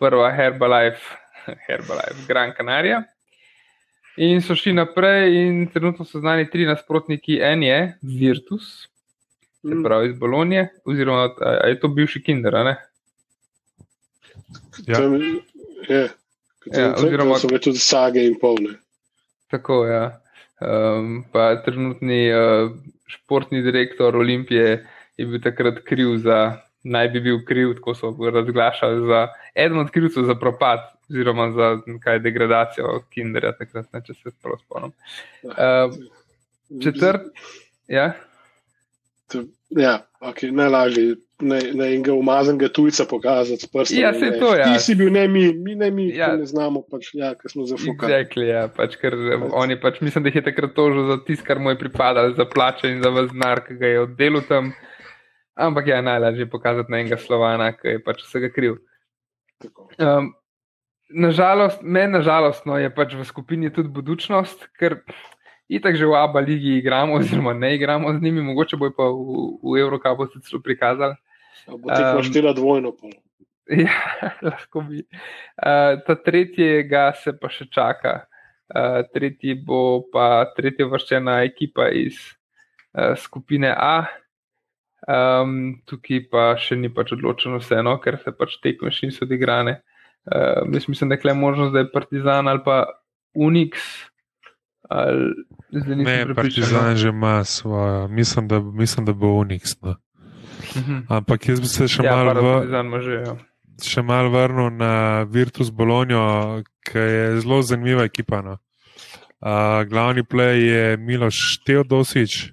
prva Herbalife, Herbalife Gran Canaria. In so šli naprej, in trenutno so znani tri nasprotniki. En je Virtus, se
Mm.
pravi iz Bolonije, oziroma a, a je to bivši Kinder, a ne?
Ja.
Tam je.
Ja, oziroma-
so bile tudi sage in polne.
Tako, ja. Um, pa trenutni uh, športni direktor Olimpije je bil takrat kriv za, naj bi bil kriv, tako so razglašali, za eden od krivcev za propad, oziroma za kaj degradacijo Kinderja, takrat, ne, če se prav spomnim. Uh, četrt, ja.
Ja, okay, najlažje. Ne, ne enega umazanega tujca pokazati s prstom.
Ja,
in reči,
to, ja.
Ti si bil, ne mi, mi ne mi,
Ja.
ne znamo, pač, ja, ker smo zafukali.
Exactly, ja, pač, ker on je pač, mislim, da jih je takrat tožil za tisto, kar mu je pripadalo, za plače in za vznar, ki ga je oddelil tam. Ampak ja, najlažje je pokazati na enega slovana, ki je pač vsega kriv. Um, nažalost, meni nažalostno je pač v skupini tudi budučnost, ker itak že v Abu ligi igramo, oziroma ne igramo z njimi, mogoče bo pa v, v Eurocupu se celo prikazali.
A Bo tekmo
Um,
štela dvojno pol.
Ja, lahko bi. Uh, ta tretjega se pa še čaka. Uh, tretji bo pa tretja vrščena ekipa iz uh, skupine A. Um, tukaj pa še ni pač odločeno vseeno, ker se pač tekme še niso odigrane. Uh, jaz mislim, da je možnost, da je Partizan ali pa Unix. Ali, zdaj
Ne,
no.
Partizan že ima svojo, mislim, da, mislim, da bo Unix. No.
Mhm.
Ampak jaz bi se še
Ja,
malo
pa
v,
Partizan ima že. Ja.
še mal vrnil na Virtus Bologno, ki je zelo zanimiva ekipa. No. Uh, glavni play je Miloš Teodosič,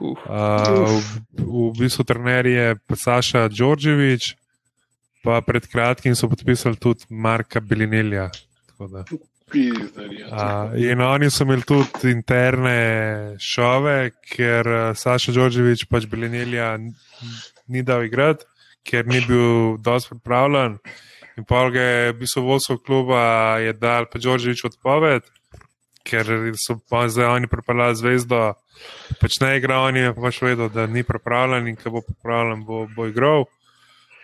uh, v, v bistvu trener je Saša Đorđević, pa pred kratkim so podpisali tudi Marka Belinelja. Uh, in oni so imeli tudi interne šove, ker uh, Saša Đorđević pač Belinelja ni dal igrati, ker ni bil dosti pripravljen. In pa ga je v bistvu vodstvo kluba je dal pa Đorđević odpoved, ker so pa zdaj oni pripeljali zvezdo. Pač ne igra, on je pač vedel, da ni pripravljen in ko bo pripravljen, bo, bo igral.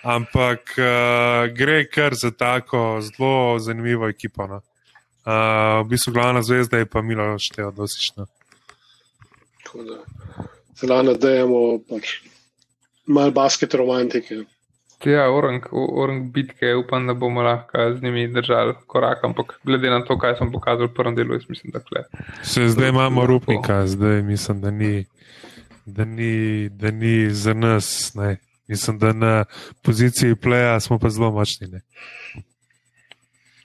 Ampak uh, gre kar za tako zelo zanimivo ekipo. No. Uh, v bistvu glavna zvezda je pa Milo Šteo dosična.
Tako da se lahko nadejamo pač malo basket romantike.
Ja, orang, orang bitke, upam, da bomo lahko z njimi držali korak, ampak glede na to, kaj sem pokazal v prvem delu, jaz mislim, da kle.
Se zdaj imamo rupnika, zdaj mislim, da ni, da ni, da ni za nas. Ne. Mislim, da na poziciji pleja smo pa zelo močni. Ne.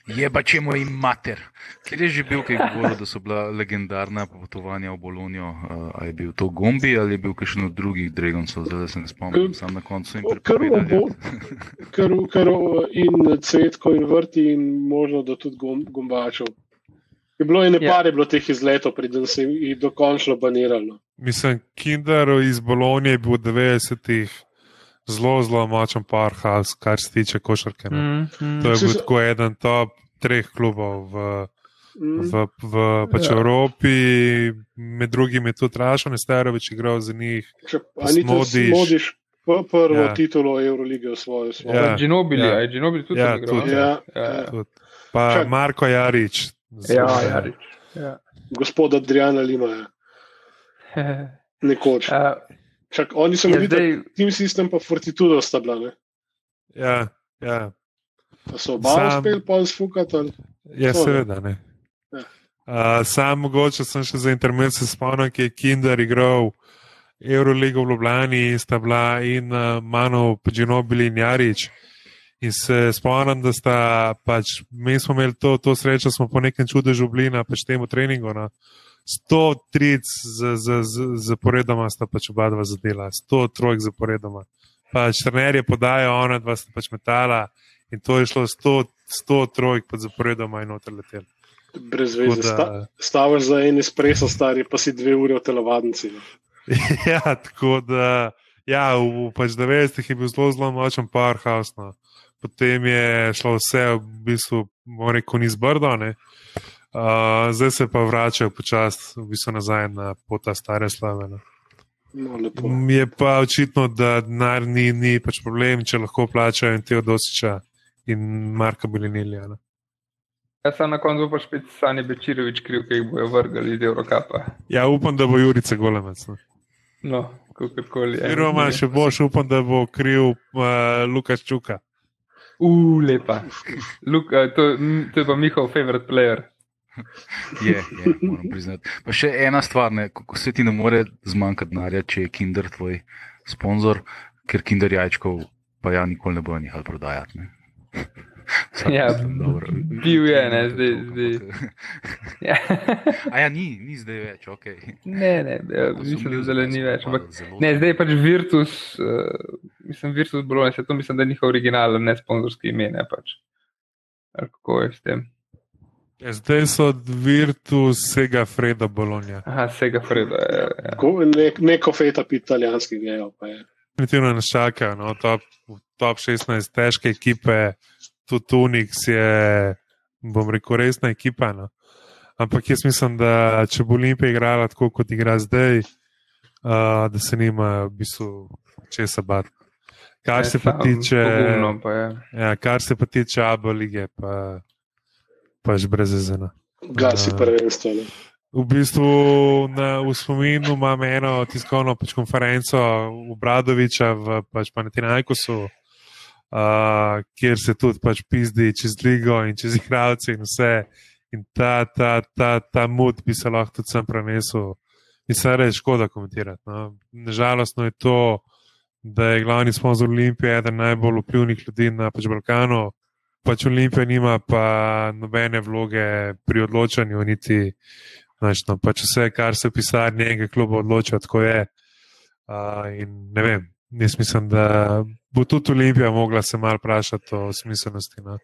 Je pa če moj mater. Kjer je že bil, ki je govoril, da so bila legendarna potovanja v Bolonijo? Uh, a je bil to Gombi ali je bil kakšen od drugih Dragonsov? Zdaj se ne spomnim, sam na koncu jim
obo- Kar, kar in cvetko in vrti in možno, da tudi gom, gombačev. Je bilo ene
Ja.
yeah. pare bilo teh izletov, preden se je dokončno baniralo.
Mislim, Kinder iz Bolonije je bil v 90-ih zelo, zelo močen powerhouse, kar se tiče košarke. ne.
Mm, mm.
To je bil tako eden top treh klubov v,
Mm.
v, v pač
Ja.
Evropi, med drugim je tudi Rašo Nesterovič igral za njih.
Če pa niti
Smodiš.
smodiš pr- prvo
Ja.
titulo Eurolige v svojo svojo.
Ja.
Ginobili,
ja.
Ginobili tudi
Ja,
igral,
tudi.
Ja,
ja.
ja.
Tudi. Pa
Čak.
Marko Jarič.
Ja, ja, reč. Ja.
Gospod Adriana Lima, nekoč.
Uh,
Čak, oni so bili
zdaj.
Team System pa Fortitudo sta bila, ne?
Ja, ja.
Pa so oba
Sam-
uspeli pa zfukati. ali-
Ja,
To ne.
seveda ne.
Ja.
Uh, sam mogoče sem še za intermezzo se spomnil, ki je Kinder igral Euroligo v Ljubljani in sta bila in uh, Mano Pidžinobili in Jarič. In se spomnim, da sta pač, mi smo imeli to, to srečo, smo po nekem čudežu bili na pač temu treningu. No. 100 tric zaporedoma sta pač oba dva zadela, 100 trojk zaporedoma. Pač trener je podajal, ona dva sta pač metala in to je šlo 100, 100 trojk pod zaporedoma in noter letel.
Brez veze. Sta,
da-
stavaš za en espresso, stari pa si dve ure v telovadnici.
Ja, tako da ja, v, v pač 90-ih je bil zelo, zelo močen powerhouse. No. Potem je šlo vse v bistvu, bomo rekel, ni zbrdo. ne. Uh, zdaj se pa vračajo počasi v bistvu nazaj na pota stare slave. No.
Lepo.
Je pa očitno, da denar ni, ni pač problem, če lahko plačajo in te odosiča in Marka Bilinilja. No.
Jaz sem na koncu pa spet Sani Bečirovič kriv, ki jih bojo vrgali iz Eurokapa.
Ja, upam, da bo Jurica golemec. No.
No, kakorkoli.
Oziroma, še boš, upam, da bo kriv uh, Lukaš Čuka.
U, lepa. Luk, uh, to, to je pa njihov favorite player.
Je, je, moram priznati. Pa še ena stvar, ne, kako se ti ne more zmanjkati denarja, če je Kinder tvoj sponzor, ker Kinder jajčkov pa ja nikoli ne bojo nehali prodajati. Ne. Vsak
Ja,
mislim,
bil je, ne, zdaj. zdaj. Ja.
A ja, ni, ni zdaj več, ok.
ne, ne, ja, mislim, da zdaj ni več. Ampak, ne, zdaj je pač Virtus, uh, mislim, Virtus Bologna, se to mislim, da je njihov originalen, ne sponzorski ime, ne pač. Ali kako je s tem?
Ja, zdaj so od Virtus vsega Freda Bologna.
Aha, vsega Freda. Ja, ja.
Ko- Ne, neko feta pi italijanski gejo. pa je.
Definitivno nas čakajo. No, top, top 16 težke ekipe, tudi Unix je, bom rekel, resna ekipa. No. Ampak jaz mislim, da če bo Olimpija igrala tako, kot igra zdaj, uh, da se nima v bistvu česa bati. Kar se pa
Ja,
tiče,
pa
ja, kar se pa tiče Abu lige, pa pač brez zezena.
Gasi
Ja.
prvenstvo. ne.
V bistvu na, v spominu imam eno tiskovno pač konferenco v Bradoviča v pač Panatinajkosu, uh, kjer se tudi pač pizdi čez ligo in čez igralce in vse. In ta, ta, ta, ta mud bi se lahko tudi sem prenesel. In se reče, škoda komentirati. No. Nažalostno je to, da je glavni sponzor Olimpije eden najbolj vplivnih ljudi na pač Balkanu. Pač Olimpija nima pa nobene vloge pri odločanju, niti Znaš, no, pač vse, kar se pisar njega kluba odloča, tako je. Uh, in ne vem, jaz mislim, da bo tudi Olimpija mogla se mal vprašati o smiselnosti. No.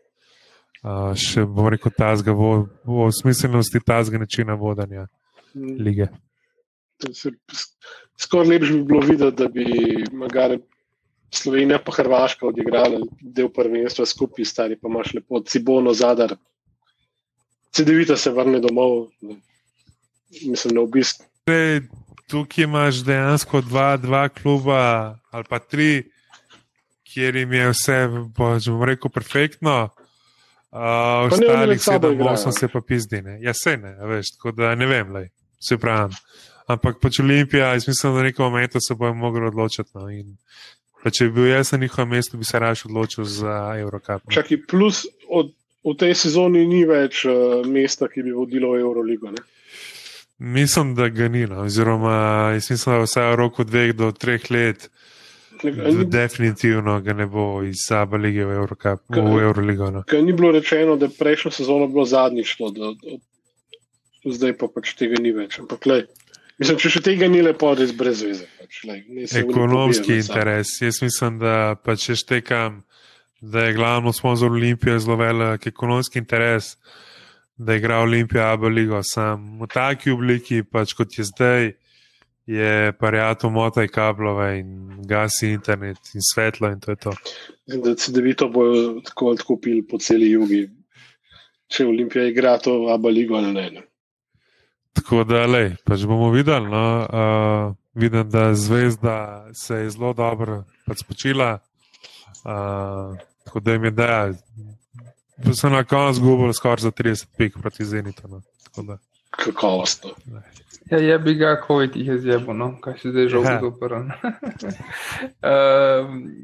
Uh, še bom rekel, tazga, vo, o smiselnosti tazga načina vodanja
Mm.
lige.
Skoraj lepš bi bilo videti, da bi Slovenija pa Hrvaška odigrala del prvenstva skupaj, stari pa imaš lepo Cibono zadar. CD-vita se vrne domov, ne. mislim, na obisk.
Zdaj, tukaj imaš dejansko dva, dva kluba ali pa tri, kjer jim je vse, pač bom rekel, perfektno. Uh, ostalih sedem, osem se pa pizdi. Ne? Ja, se ne, veš, tako da ne vem, lej, se pravim. Ampak pač Olimpija, jaz mislim, da na nekem momentu se bojo mogli odločiti. No, in pa če bi bil jaz na njihovem mestu, bi se raje odločil za Eurocup. No.
Čaki, plus od, v tej sezoni ni več uh, mesta, ki bi vodilo Euroligo. Ne?
Mislim, da ga ni. No. Oziroma, jaz mislim, da vsaj v roku dveh do treh let.
Ne, a ni-
Definitivno ga ne bo iz Saba lige v, Eurocup,
Kaj-
v Euroligo. No.
Ker ni bilo rečeno, da je prejšnjo sezono bilo zadnjič, to, da, da, zdaj pa pač tega ni več. Ampak, lej, mislim, če še tega ni lepo, res brez veze. Pač, oni
Ekonomski interes. Jaz mislim, da pa če štekam, da je glavno sponzor Olimpije zelo velik ekonomski interes, da igra Olimpija Abu ligo. Sam v taki obliki, pač kot je zdaj, je pariato motaj kablove in gasi internet in svetlo in to je to.
Mislim, da se devito bojo tako ali tako pili po celi jugi. Če Olimpija igra to Abu ligo ali ne. ne.
Tako da, lej, pač bomo videli. No, uh, vidim, da zvezda se je zelo dobro pač spočila. Uh, tako da jim je da, da so na koncu zgubili skoraj za 30 pik proti Zenitu. No. Tako da,
Kakovostno.
Ja, je bi ga, COVID jih je zjebo, no, kaj si zdaj že
Ja.
odprl. uh,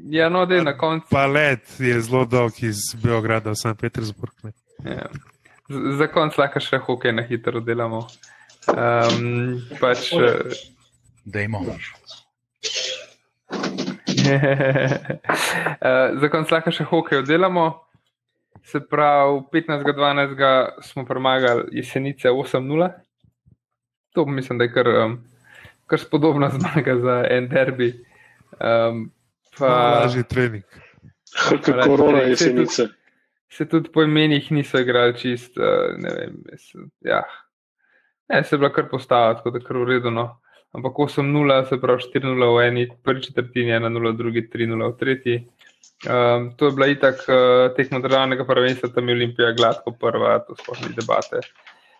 ja, no, da je na koncu.
Pa let je zelo dolg iz Beograda v St. Petersburg. Ne.
Ja. Z- Za konc lahko še hokej na hitro delamo. Um, pač, eh,
Dajmo.
uh, za konc lahko še hokej oddelamo. Se pravi, 15.12. smo premagali jesenice 8-0. To mislim, da je kar, um, kar spodobna zmaga za en derbi. Um, pa,
Lažji trening.
Kot korona jesenice.
se tudi po imenih niso igrali čist, uh, ne vem, mislim, ja. Ne, se je bila kar postava, tako da kar uredno. Ampak 8-0, se pravi 4-0 v eni, prvi četrtini, 1-0 v drugi, 3-0 v tretji. Um, to je bila itak uh, tekmo državnega prvenstva, tam je Olimpija gladko prva, to sploh ni debate.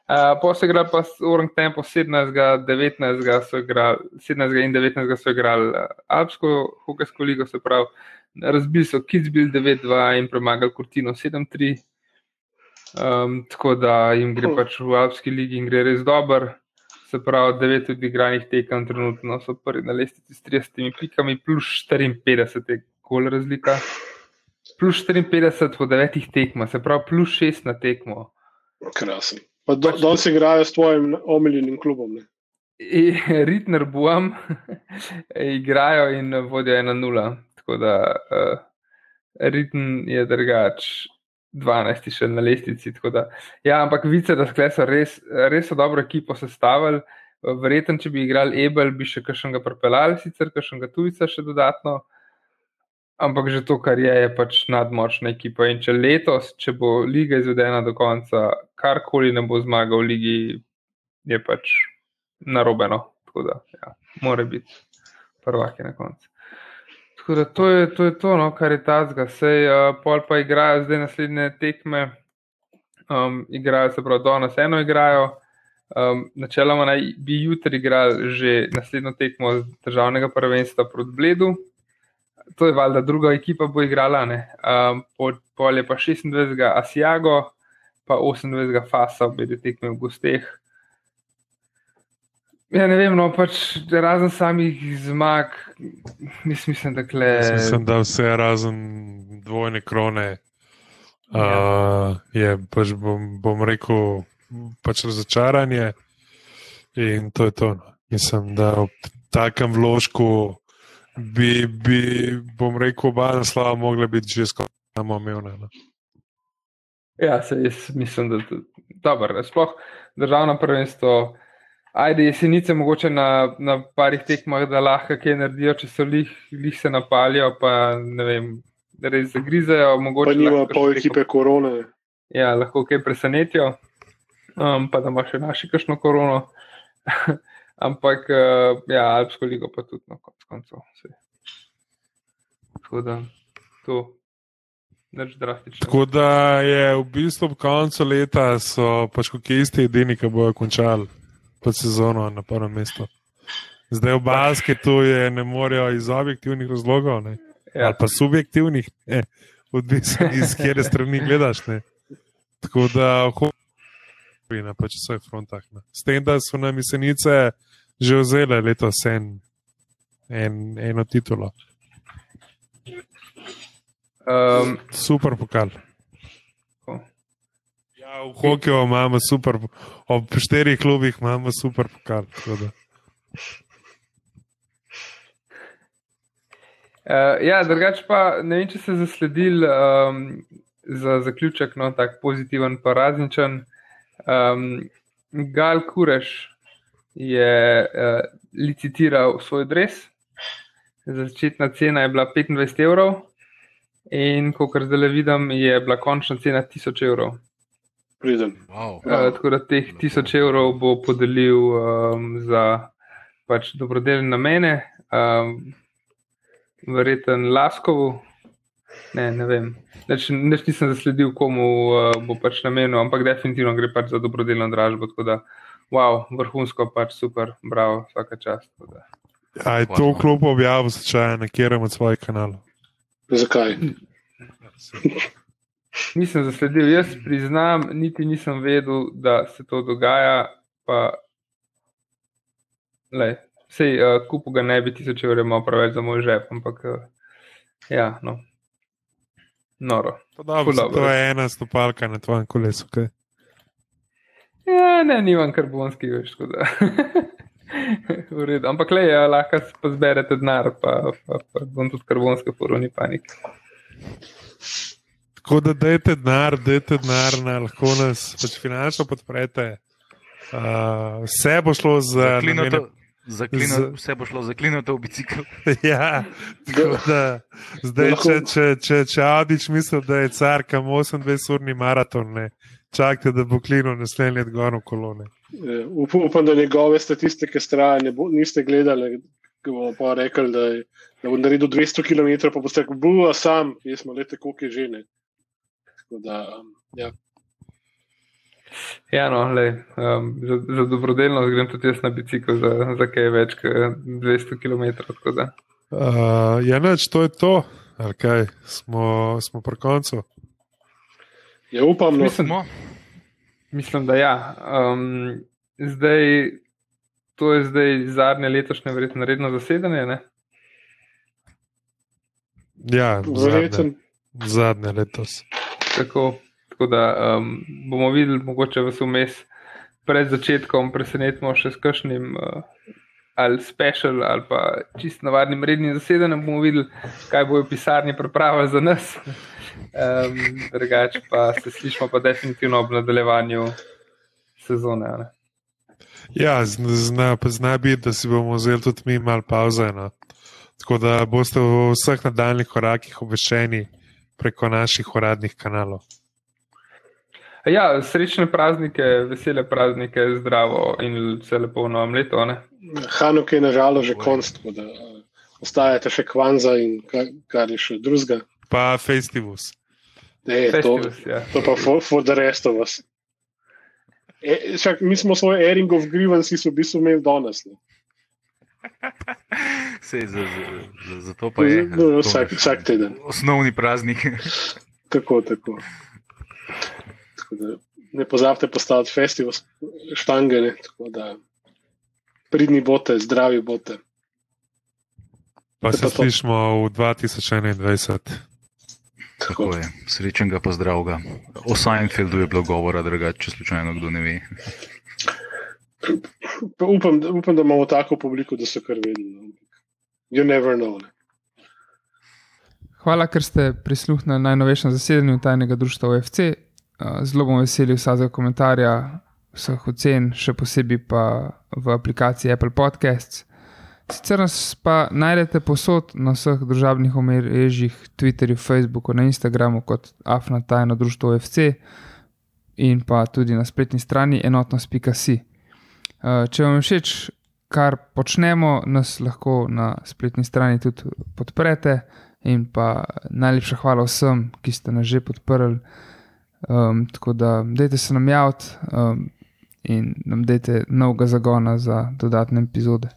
Uh, po se igra pa Orang Tempo 17, 19, so igrali, 17 in 19 so igrali uh, Alpsko hokejsko ligo, se pravi, razbili so Kitzbühel 9-2 in premagali Kurtino 7-3. Um, tako da jim gre pač v Alpski ligi in gre res dobro. Se pravi, devet odigranih tekem trenutno so prvi na lestvici s 30 pikami, plus 54 je kol razlika. Plus 54 po devetih tekmah, se pravi, plus 6 na tekmo.
Krasno. Pa do, danes igrajo s tvojim omiljenim klubom. Ne?
Ritner Buam igrajo in vodijo 1-0. Tako da uh, Ritn je drugač 12 še na lestvici. Da, ja, ampak vice, da so res, res so dobro ekipo sestavili. Verjetno, če bi igrali Ebel, bi še kakšnega propeljali, sicer kakšnega tujca še dodatno. Ampak že to, kar je, je pač nadmočna ekipa. In če letos, če bo liga izvedena do konca, karkoli ne bo zmagal v ligi, je pač narobeno. Tako da, ja, mora biti prvaki na koncu. Tako da to je to, je to no, kar je ta zga. Sej, uh, pol pa igrajo zdaj naslednje tekme, um, igrajo se prav danes eno igrajo. Um, načeloma naj bi jutri igrali že naslednjo tekmo državnega prvenstva proti Bledu to je valjda druga ekipa bo igrala, um, pol je pa 26. Asiago, pa 28. Fasa, obe tekme v gosteh. Ja, ne vem, no, pač razen samih zmag, mislim, da kle.
Mislim, da vse razen dvojne krone. Uh, je pač bom, bom rekel, pač razočaranje in to je to. No. Mislim, da v takem vložku bi, bi bom rekel, oba naslova mogla biti že skoraj samoumevna. No.
Ja, se jaz mislim, da je to dobro. Sploh državno prvenstvo, ajde jesenice, mogoče na, na parih tekmah, da lahko kaj naredijo, če so lih, lih se napalijo, pa ne vem, res zagrizejo.
Pa nima pol ekipe korone.
Ja, lahko kaj presenetijo, um, pa da ima še naši kakšno korono. Ampak, uh, ja, Alpsko ligo pa tudi na no, koncu koncev. Tako da, to je drastično.
Tako da je v bistvu ob koncu leta, so pač kokisti edini, ki bojo končali pod sezono na prvem mestu. Zdaj v basketu je ne morejo iz objektivnih razlogov, ja. ali pa subjektivnih, ne, odvisno iz kere strani gledaš. Ne. Tako da, na pač vseh frontah. Ne. S tem, da so nam jesenice že vzele letos en en, eno titulo. Um, super pokal. Ja, v hokeju imamo super, ob štirih klubih imamo super pokal.
Uh, ja, drugače pa ne vem, če ste zasledili um, za zaključek, no, tako pozitiven, pa različen. Um, Gal Kureš je uh, licitiral svoj dres, Začetna cena je bila 25 evrov, in kot zdaj vidim, je bila končna cena 1000 evrov.
Wow.
Uh, tako da teh 1000 evrov bo podelil um, za pač dobrodelne namene, um, verjeten Laskovu. Ne, ne vem. Neč, neč nisem zasledil, komu uh, bo pač namenil, ampak definitivno gre pač za dobrodelno dražbo. Tako da, wow, vrhunsko, pač super, bravo, vsaka čast.
A je to klub objavil, če ne kjerem od svojih kanalov?
Zakaj?
Nisem zasledil, jaz priznam, niti nisem vedel, da se to dogaja. Pa, lej, sej, uh, kupu ga ne bi tisoč evrov imel preveč za moj žep, ampak uh, ja, no. Noro.
To, dobro, dobro. to je ena stopalka na tvojem kolesu. Okay?
Ja, ne, nimam karbonski več. Ampak le, ja, lahko pa zberete denar, pa, pa, pa bom tudi karbonske poroni panik.
Tako da dajte denar, dajte denar, na, lahko nas pač finančno podprete. Uh, vse bo šlo za.
Namene, Zaklino, z... Vse bo šlo za klinoto v bicikl.
ja, da, zdaj, če, če, če, če Adič misli, da je car, kam 28-urni maraton, ne, čakajte, da bo klino naslednji let v kolone.
Ja, upam, da njegove statistike stranje niste gledali, ko bomo pa rekli, da, je, da bo naredil 200 km, pa boste rekli, buva sam, jaz smo lete, koliko je žene. Da, um, ja.
Ja, no, lej, um, za, za dobrodelnost grem tudi jaz na bicikl, za, za kaj več kot 200 km.
Uh, ja, neč, to je to, ali kaj smo, smo pri koncu.
Ja, upam, no.
Mislim,
Smo?
mislim, da ja. Um, zdaj, to je zdaj zadnje letošnje, verjetno redno zasedanje. Ne?
Ja, zadnje, zadnje letos.
Tako, tako da um, bomo videli, mogoče vas vmes pred začetkom presenetimo še s kakšnim uh, ali special ali pa čist navadnim rednim zasedanjem. Bomo videli, kaj bojo pisarni pripravili za nas. Um, drugače pa se slišimo pa definitivno ob nadaljevanju sezone. ne.
Ja, zna, zna, biti, da si bomo vzeli tudi mi malo pauze. No. Tako da boste v vseh nadaljnih korakih obveščeni preko naših uradnih kanalov.
Ja, srečne praznike, vesele praznike, zdravo in vse lepo v novem letu. a ne?
Hanuk je nažalost že konc, tako da uh, ostajate še kvanza in kar, kar je še drugega.
Pa Festivus.
Ne, to,
Festivus, ja.
to pa for, for the rest of us. E, čak, mi smo svoj airing of grievances v bistvu imeli danes. Ne.
Sej, za, za, za, za to pa je.
No,
to
vsak,
je
vsak teden.
Osnovni praznik.
Tako, tako. tako da, ne pozabite postaviti festival štange, ne, tako da pridni bote, zdravi bote.
Pa se
pa
slišmo v 2021.
Tako je. Srečnega pozdravga. O Seinfeldu je bilo govora, drugače, če slučajno kdo ne ve.
Pa Upam, upam, da imamo tako publiko, da so kar vedeli. no. You never know. Ne.
Hvala, ker ste prisluhnili najnovejšem zasedanju tajnega društva OFC. Uh, Zelo bom vesel vsakega komentarja, vseh ocen, še posebej pa v aplikaciji Apple Podcasts. Sicer nas pa najdete posod na vseh družabnih omrežjih, Twitterju, Facebooku, na Instagramu kot Afna tajno društvo OFC in pa tudi na spletni strani enotnost.si. Uh, Če vam všeč, kar počnemo, nas lahko na spletni strani tudi podprete. In pa najlepša hvala vsem, ki ste nas že podprli. Um, tako da, dajte se nam javiti um, in nam dajte novega zagona za dodatne epizode.